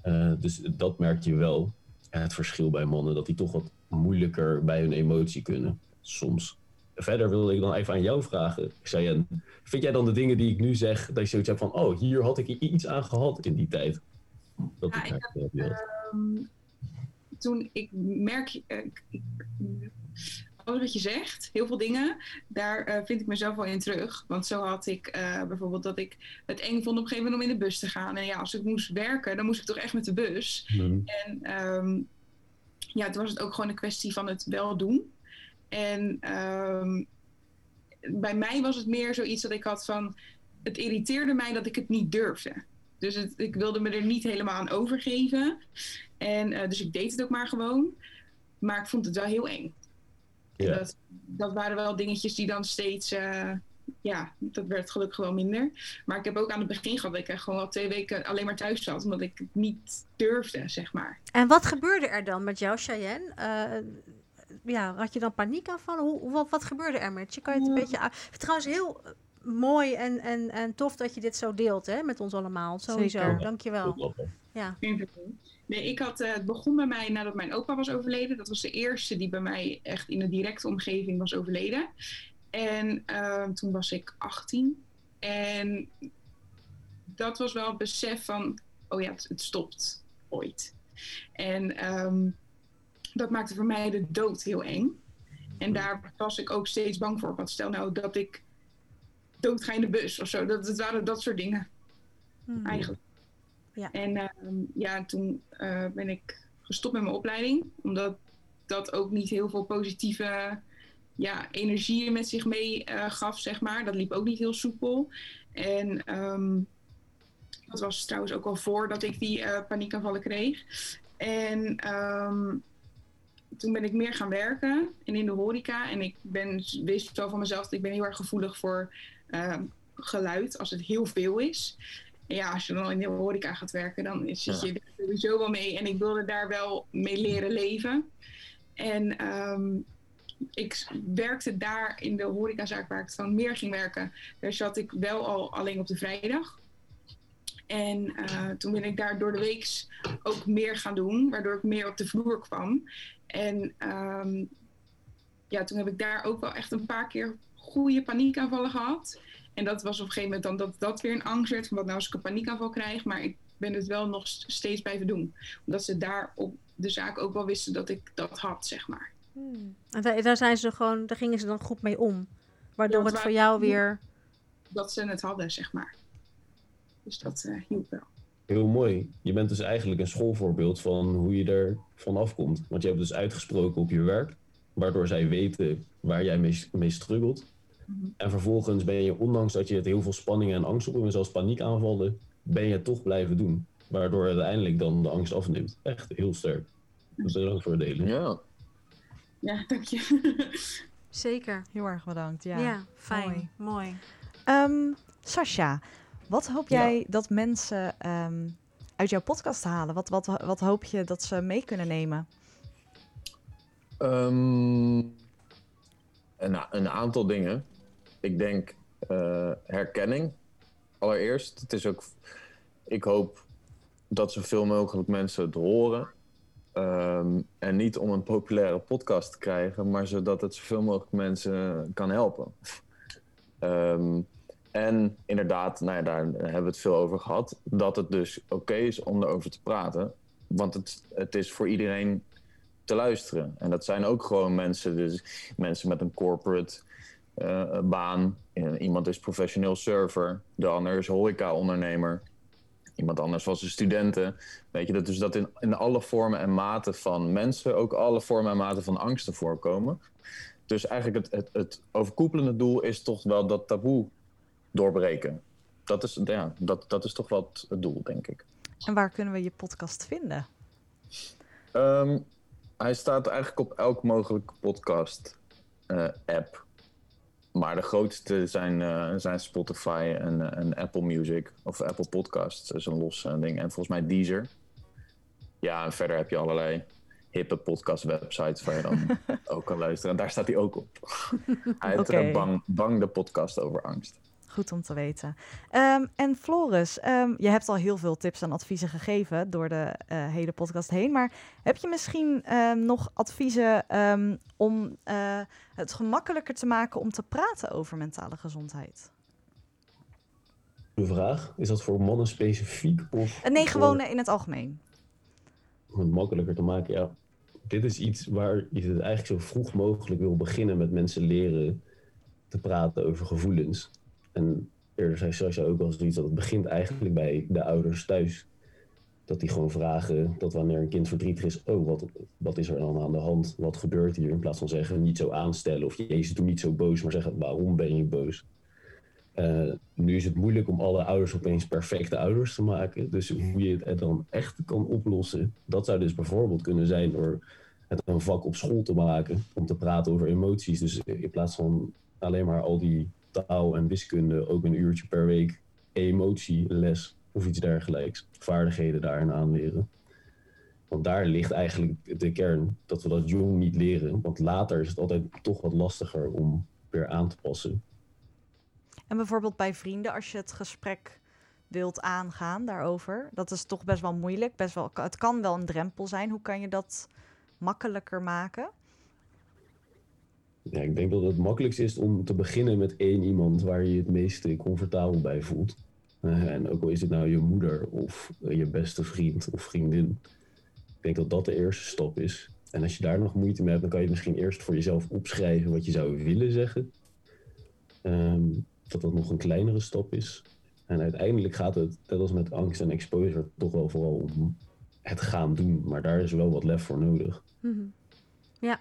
Speaker 4: Eh, dus dat merk je wel. En het verschil bij mannen, dat die toch wat moeilijker bij hun emotie kunnen, soms. Verder wilde ik dan even aan jou vragen, Cheyenne. Vind jij dan de dingen die ik nu zeg, dat je zoiets hebt van, oh, hier had ik iets aan gehad in die tijd? Dat
Speaker 6: Ja,
Speaker 4: ik therapie had.
Speaker 6: Ehm, toen ik merk, eh, ik, alles wat je zegt, heel veel dingen, daar eh, vind ik mezelf wel in terug. Want zo had ik eh, bijvoorbeeld dat ik het eng vond op een gegeven moment om in de bus te gaan. En ja, als ik moest werken, dan moest ik toch echt met de bus.
Speaker 4: Mhm.
Speaker 6: En ehm, ja, toen was het ook gewoon een kwestie van het wel doen. En ehm, bij mij was het meer zoiets dat ik had van, het irriteerde mij dat ik het niet durfde. Dus het, ik wilde me er niet helemaal aan overgeven. En eh, dus ik deed het ook maar gewoon. Maar ik vond het wel heel eng. En
Speaker 4: Ja.
Speaker 6: Dat, dat waren wel dingetjes die dan steeds. eh, ja, dat werd gelukkig wel minder. Maar ik heb ook aan het begin gehad dat ik gewoon al twee weken alleen maar thuis zat. Omdat ik het niet durfde, zeg maar.
Speaker 2: En wat gebeurde er dan met jou, Cheyenne? Eh, ja, had je dan paniekaanvallen? Hoe, wat, wat gebeurde er met je? Kan je het een beetje... trouwens heel eh, mooi en, en, en tof dat je dit zo deelt hè, met ons allemaal. Sowieso,
Speaker 5: Zeker.
Speaker 2: dankjewel. Ja.
Speaker 6: Nee, ik had, eh, het begon bij mij nadat mijn opa was overleden. Dat was de eerste die bij mij echt in de directe omgeving was overleden. En eh, toen was ik 18. En dat was wel het besef van, oh ja, het, het stopt ooit. En ehm, dat maakte voor mij de dood heel eng. En daar was ik ook steeds bang voor. Want stel nou dat ik dood ga in de bus of zo. Dat, dat waren dat soort dingen
Speaker 2: Mhm.
Speaker 6: eigenlijk.
Speaker 2: Ja.
Speaker 6: En ehm, ja, toen eh, ben ik gestopt met mijn opleiding, omdat dat ook niet heel veel positieve ja, energie met zich mee eh, gaf, zeg maar. Dat liep ook niet heel soepel. En ehm, dat was trouwens ook al voordat ik die eh, paniekaanvallen kreeg. En ehm, toen ben ik meer gaan werken en in de horeca. En ik ben, wist wel van mezelf dat ik ben heel erg gevoelig voor ehm, geluid als het heel veel is. En ja, als je dan in de horeca gaat werken, dan zit je er sowieso wel mee. En ik wilde daar wel mee leren leven. En ehm, ik werkte daar in de horecazaak waar ik van meer ging werken. Daar zat ik wel al alleen op de vrijdag. En eh, toen ben ik daar door de week ook meer gaan doen, waardoor ik meer op de vloer kwam. En ehm, ja, toen heb ik daar ook wel echt een paar keer goede paniekaanvallen gehad. En dat was op een gegeven moment dan dat dat weer een angst werd van wat nou als ik een paniekaanval krijg. Maar ik ben het wel nog steeds blijven doen. Omdat ze daar op de zaak ook wel wisten dat ik dat had, zeg maar.
Speaker 2: Hmm. En daar, zijn ze gewoon, daar gingen ze dan goed mee om. Waardoor het voor jou weer...
Speaker 6: Dat ze het hadden, zeg maar. Dus dat uh, hielp wel.
Speaker 4: Heel mooi. Je bent dus eigenlijk een schoolvoorbeeld van hoe je er vanaf komt. Want je hebt dus uitgesproken op je werk, waardoor zij weten waar jij mee, mee struggelt. Mhm. En vervolgens ben je, ondanks dat je het heel veel spanning en angst op en zelfs paniekaanvallen, ben je toch blijven doen. Waardoor uiteindelijk dan de angst afneemt. Echt heel sterk. Dus bedankt voor het delen.
Speaker 3: Ja.
Speaker 6: Ja, dank je.
Speaker 2: Zeker.
Speaker 5: Heel erg bedankt. Ja,
Speaker 2: ja fijn. Mooi. mooi.
Speaker 5: Um, Sascha, wat hoop jij dat mensen ehm, uit jouw podcast halen? Wat, wat, wat hoop je dat ze mee kunnen nemen?
Speaker 3: Um, een, een, aantal dingen. Ik denk uh, herkenning. Allereerst, het is ook. Ik hoop dat zoveel mogelijk mensen het horen. Um, en niet om een populaire podcast te krijgen, maar zodat het zoveel mogelijk mensen kan helpen. Um, en inderdaad, nou ja, daar hebben we het veel over gehad, dat het dus oké is om erover te praten. Want het, het is voor iedereen te luisteren. En dat zijn ook gewoon mensen, dus mensen met een corporate uh, baan. Iemand is professioneel server, de ander is horeca-ondernemer. Iemand anders was een studenten. Weet je, dat dus dat in, in alle vormen en maten van mensen ook alle vormen en maten van angsten voorkomen. Dus eigenlijk het, het, het overkoepelende doel is toch wel dat taboe doorbreken. Dat is, ja, dat, dat is toch wel het, doel, denk ik.
Speaker 5: En waar kunnen we je podcast vinden?
Speaker 3: Um, hij staat eigenlijk op elk mogelijke podcast-app. Eh, maar de grootste zijn, uh, zijn Spotify en, en, Apple Music of Apple Podcasts. Is een los uh, ding. En volgens mij Deezer. Ja, en verder heb je allerlei hippe podcast websites waar je dan [laughs] ook kan luisteren. En daar staat hij ook op. hij heet okay. bang, bang de podcast over angst.
Speaker 5: Goed om te weten. Um, en Floris, um, je hebt al heel veel tips en adviezen gegeven door de uh, hele podcast heen. Maar heb je misschien um, nog adviezen om uh, het gemakkelijker te maken om te praten over mentale gezondheid?
Speaker 4: De vraag, is dat voor mannen specifiek? Of
Speaker 5: uh, nee, gewoon in het algemeen.
Speaker 4: Om het makkelijker te maken, ja. Dit is iets waar je het eigenlijk zo vroeg mogelijk wil beginnen met mensen leren te praten over gevoelens. En eerder zei Sascha ook al zoiets dat het begint eigenlijk bij de ouders thuis. Dat die gewoon vragen dat wanneer een kind verdrietig is, oh, wat, wat is er dan aan de hand? Wat gebeurt hier? In plaats van zeggen, niet zo aanstellen of jezus, doe niet zo boos, maar zeggen, waarom ben je boos? Uh, nu is het moeilijk om alle ouders opeens perfecte ouders te maken. Dus hoe je het dan echt kan oplossen, dat zou dus bijvoorbeeld kunnen zijn door het een vak op school te maken om te praten over emoties. Dus in plaats van alleen maar al die taal en wiskunde ook een uurtje per week emotieles of iets dergelijks. Vaardigheden daarin aanleren. Want daar ligt eigenlijk de kern dat we dat jong niet leren. Want later is het altijd toch wat lastiger om weer aan te passen.
Speaker 5: En bijvoorbeeld bij vrienden, als je het gesprek wilt aangaan daarover, dat is toch best wel moeilijk. Best wel, het kan wel een drempel zijn. Hoe kan je dat makkelijker maken?
Speaker 4: Ja, ik denk dat het makkelijkst is om te beginnen met één iemand waar je je het meest comfortabel bij voelt. Uh, en ook al is het nou je moeder of je beste vriend of vriendin. Ik denk dat dat de eerste stap is. En als je daar nog moeite mee hebt, dan kan je misschien eerst voor jezelf opschrijven wat je zou willen zeggen. Um, dat dat nog een kleinere stap is. En uiteindelijk gaat het, net als met angst en exposure, toch wel vooral om het gaan doen. Maar daar is wel wat lef voor nodig.
Speaker 2: Mm -hmm. Ja.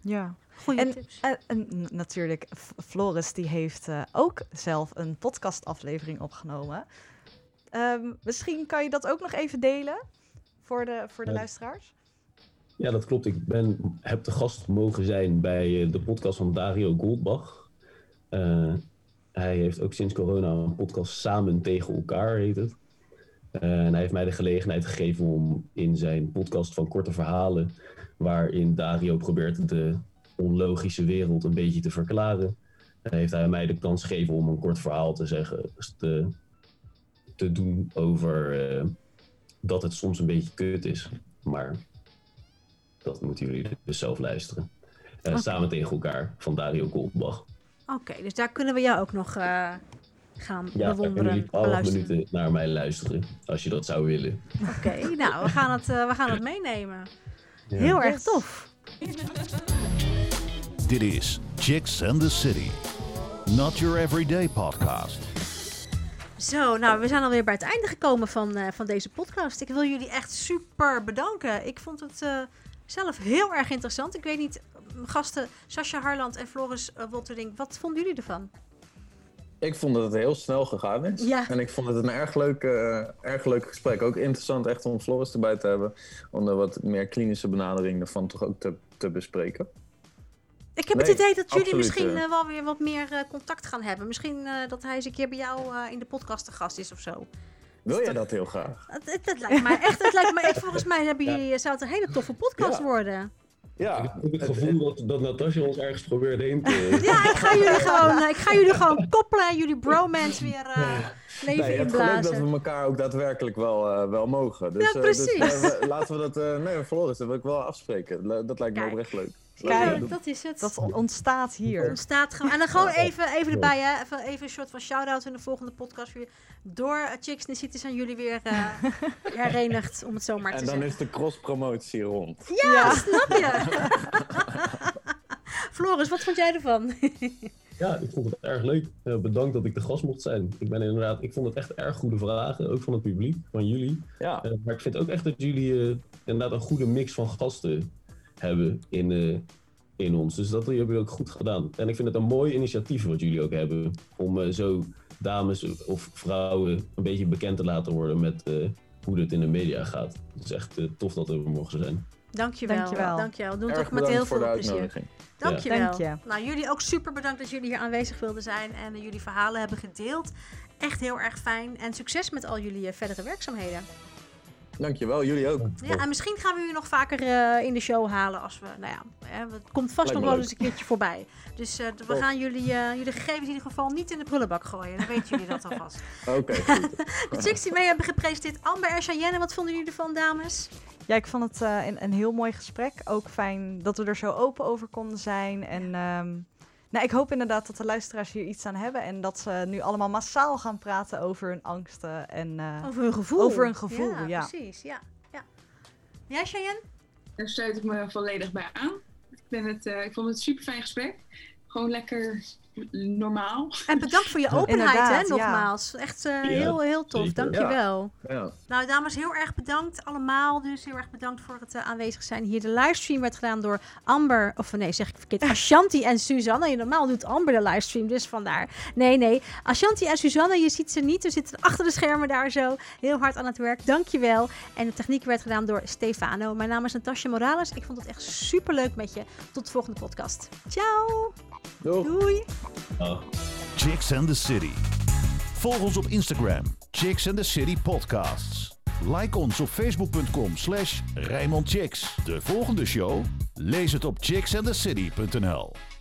Speaker 5: Ja.
Speaker 2: Goeie
Speaker 5: En,
Speaker 2: tips.
Speaker 5: en, en n- natuurlijk, Floris die heeft eh, ook zelf een podcastaflevering opgenomen. Ehm, misschien kan je dat ook nog even delen voor de, voor de
Speaker 4: Ja.
Speaker 5: luisteraars.
Speaker 4: Ja, dat klopt. Ik ben, heb de gast mogen zijn bij eh, de podcast van Dario Goldbach. Eh, hij heeft ook sinds corona een podcast Samen tegen elkaar, heet het. Eh, en hij heeft mij de gelegenheid gegeven om in zijn podcast van korte verhalen, waarin Dario probeert de onlogische wereld een beetje te verklaren, heeft hij mij de kans gegeven om een kort verhaal te zeggen, te, te doen over eh, dat het soms een beetje kut is. Maar dat moeten jullie dus zelf luisteren. Eh. Samen tegen elkaar van Dario Goldbach.
Speaker 2: Oké, dus daar kunnen we jou ook nog eh, gaan
Speaker 4: Ja,
Speaker 2: bewonderen,
Speaker 4: jullie 12
Speaker 2: beluisteren.
Speaker 4: minuten naar mij luisteren, als je dat zou willen.
Speaker 2: Oké, nou, we gaan, het, we gaan het meenemen.
Speaker 4: Ja.
Speaker 2: Heel erg
Speaker 5: Yes.
Speaker 2: tof. [laughs]
Speaker 1: Dit is Chicks and the City. Not your everyday podcast.
Speaker 2: Zo, nou, we zijn alweer bij het einde gekomen van, eh, van deze podcast. Ik wil jullie echt super bedanken. Ik vond het eh, zelf heel erg interessant. Ik weet niet, gasten Sascha Harland en Floris uh, Wottering, wat vonden jullie ervan?
Speaker 3: Ik vond dat het heel snel gegaan is.
Speaker 2: Ja.
Speaker 3: En ik vond het een erg leuk, eh, erg leuk gesprek. Ook interessant echt om Floris erbij te hebben. Om de wat meer klinische benadering ervan toch ook te, te bespreken.
Speaker 2: Ik heb
Speaker 3: Nee,
Speaker 2: het idee dat jullie
Speaker 3: absoluut,
Speaker 2: misschien
Speaker 3: eh.
Speaker 2: eh, wel weer wat meer eh, contact gaan hebben. Misschien eh, dat hij eens een keer bij jou eh, in de podcast te gast is of zo.
Speaker 3: Wil jij dat heel graag?
Speaker 2: Het, het, het lijkt mij echt, het lijkt mij echt, volgens mij hebben jullie, zou het een hele toffe podcast
Speaker 3: Ja.
Speaker 2: worden.
Speaker 3: Ja.
Speaker 4: Ik heb het gevoel dat, dat Natasja ons ergens probeert heen te...
Speaker 2: Ja, ik ga jullie gewoon, eh, ik ga jullie gewoon koppelen en jullie bromance weer eh, leven
Speaker 3: Nee, je hebt geluk dat
Speaker 2: inblazen.
Speaker 3: we elkaar ook daadwerkelijk wel, eh, wel mogen. Dus,
Speaker 2: Ja,
Speaker 3: eh, dus,
Speaker 2: precies.
Speaker 3: eh, laten we dat... eh, nee, Floris, dat wil ik wel afspreken. La- Dat lijkt me
Speaker 2: Kijk.
Speaker 3: oprecht leuk.
Speaker 5: Kijk,
Speaker 2: Ja, dat is het.
Speaker 5: Dat on- ontstaat hier.
Speaker 2: ontstaat gewoon. En dan gewoon even, even erbij, hè. Even, even een soort van shout-out in de volgende podcast. Weer door Chicks in the City zijn jullie weer eh, [laughs] herenigd, om het zo maar te
Speaker 3: En dan
Speaker 2: zeggen.
Speaker 3: is de cross-promotie rond.
Speaker 2: Ja, snap je? [laughs] Floris, wat vond jij ervan?
Speaker 4: Ja, ik vond het erg leuk. Eh, bedankt dat ik de gast mocht zijn. Ik ben inderdaad, ik vond het echt erg goede vragen, ook van het publiek, van jullie.
Speaker 3: Ja.
Speaker 4: Eh, maar ik vind ook echt dat jullie eh, inderdaad een goede mix van gasten hebben in, in ons. Dus dat hebben jullie ook goed gedaan. En ik vind het een mooi initiatief wat jullie ook hebben. Om zo dames of vrouwen een beetje bekend te laten worden met hoe het in de media gaat. Het is echt tof dat we er mogen zijn.
Speaker 2: Dankjewel.
Speaker 5: Dankjewel.
Speaker 2: Dankjewel. We doen het
Speaker 3: Erg
Speaker 2: ook met heel veel
Speaker 3: de
Speaker 2: plezier.
Speaker 3: uitnodiging.
Speaker 2: Dankjewel.
Speaker 5: Dank je.
Speaker 2: Nou, jullie ook super bedankt dat jullie hier aanwezig wilden zijn en eh, jullie verhalen hebben gedeeld. Echt heel erg fijn. En succes met al jullie eh, verdere werkzaamheden.
Speaker 3: Dankjewel, jullie ook.
Speaker 2: Ja, en misschien gaan we jullie nog vaker eh, in de show halen als we, nou ja, hè, het komt vast
Speaker 3: Lijkt
Speaker 2: nog wel eens een keertje voorbij. Dus eh, we
Speaker 3: Top.
Speaker 2: gaan jullie, eh, jullie gegevens in ieder geval niet in de prullenbak gooien. Dan weten jullie dat alvast. [laughs]
Speaker 3: Oké, goed. [laughs]
Speaker 2: De chicks die mee hebben gepresenteerd, Amber en Cheyenne, wat vonden jullie ervan, dames?
Speaker 5: Ja, ik vond het eh, een, een heel mooi gesprek. Ook fijn dat we er zo open over konden zijn. En ehm, nou, ik hoop inderdaad dat de luisteraars hier iets aan hebben. En dat ze nu allemaal massaal gaan praten over hun angsten. En eh,
Speaker 2: Over hun gevoel.
Speaker 5: Over hun gevoel, ja.
Speaker 2: precies. Ja, ja. Jij, Cheyenne?
Speaker 6: Daar sluit ik me volledig bij aan. Ik, ben het, eh, ik vond het een super fijn gesprek. Gewoon lekker normaal.
Speaker 2: En bedankt voor je [laughs] openheid, hè,
Speaker 5: ja.
Speaker 2: nogmaals. Echt eh, heel, heel tof.
Speaker 4: zeker.
Speaker 2: Dankjewel.
Speaker 3: Ja.
Speaker 2: Nou, dames, heel erg bedankt allemaal. Dus heel erg bedankt voor het eh, aanwezig zijn hier. De livestream werd gedaan door Amber, of nee, zeg ik verkeerd, [laughs] Ashanti en Suzanne. Je, normaal doet Amber de livestream, dus vandaar. Nee, nee, Ashanti en Suzanne, je ziet ze niet. Ze zitten achter de schermen daar zo, heel hard aan het werk. Dankjewel. En de techniek werd gedaan door Stefano. Mijn naam is Natasja Morales. Ik vond het echt super leuk met je. Tot de volgende podcast. Ciao.
Speaker 3: Doeg.
Speaker 2: Doei.
Speaker 4: Ah.
Speaker 1: Chicks and the City. Volg ons op Instagram, Chicks and the City Podcasts. Like ons op facebook.com slash Chicks. De volgende show? Lees het op chicksandthecity.nl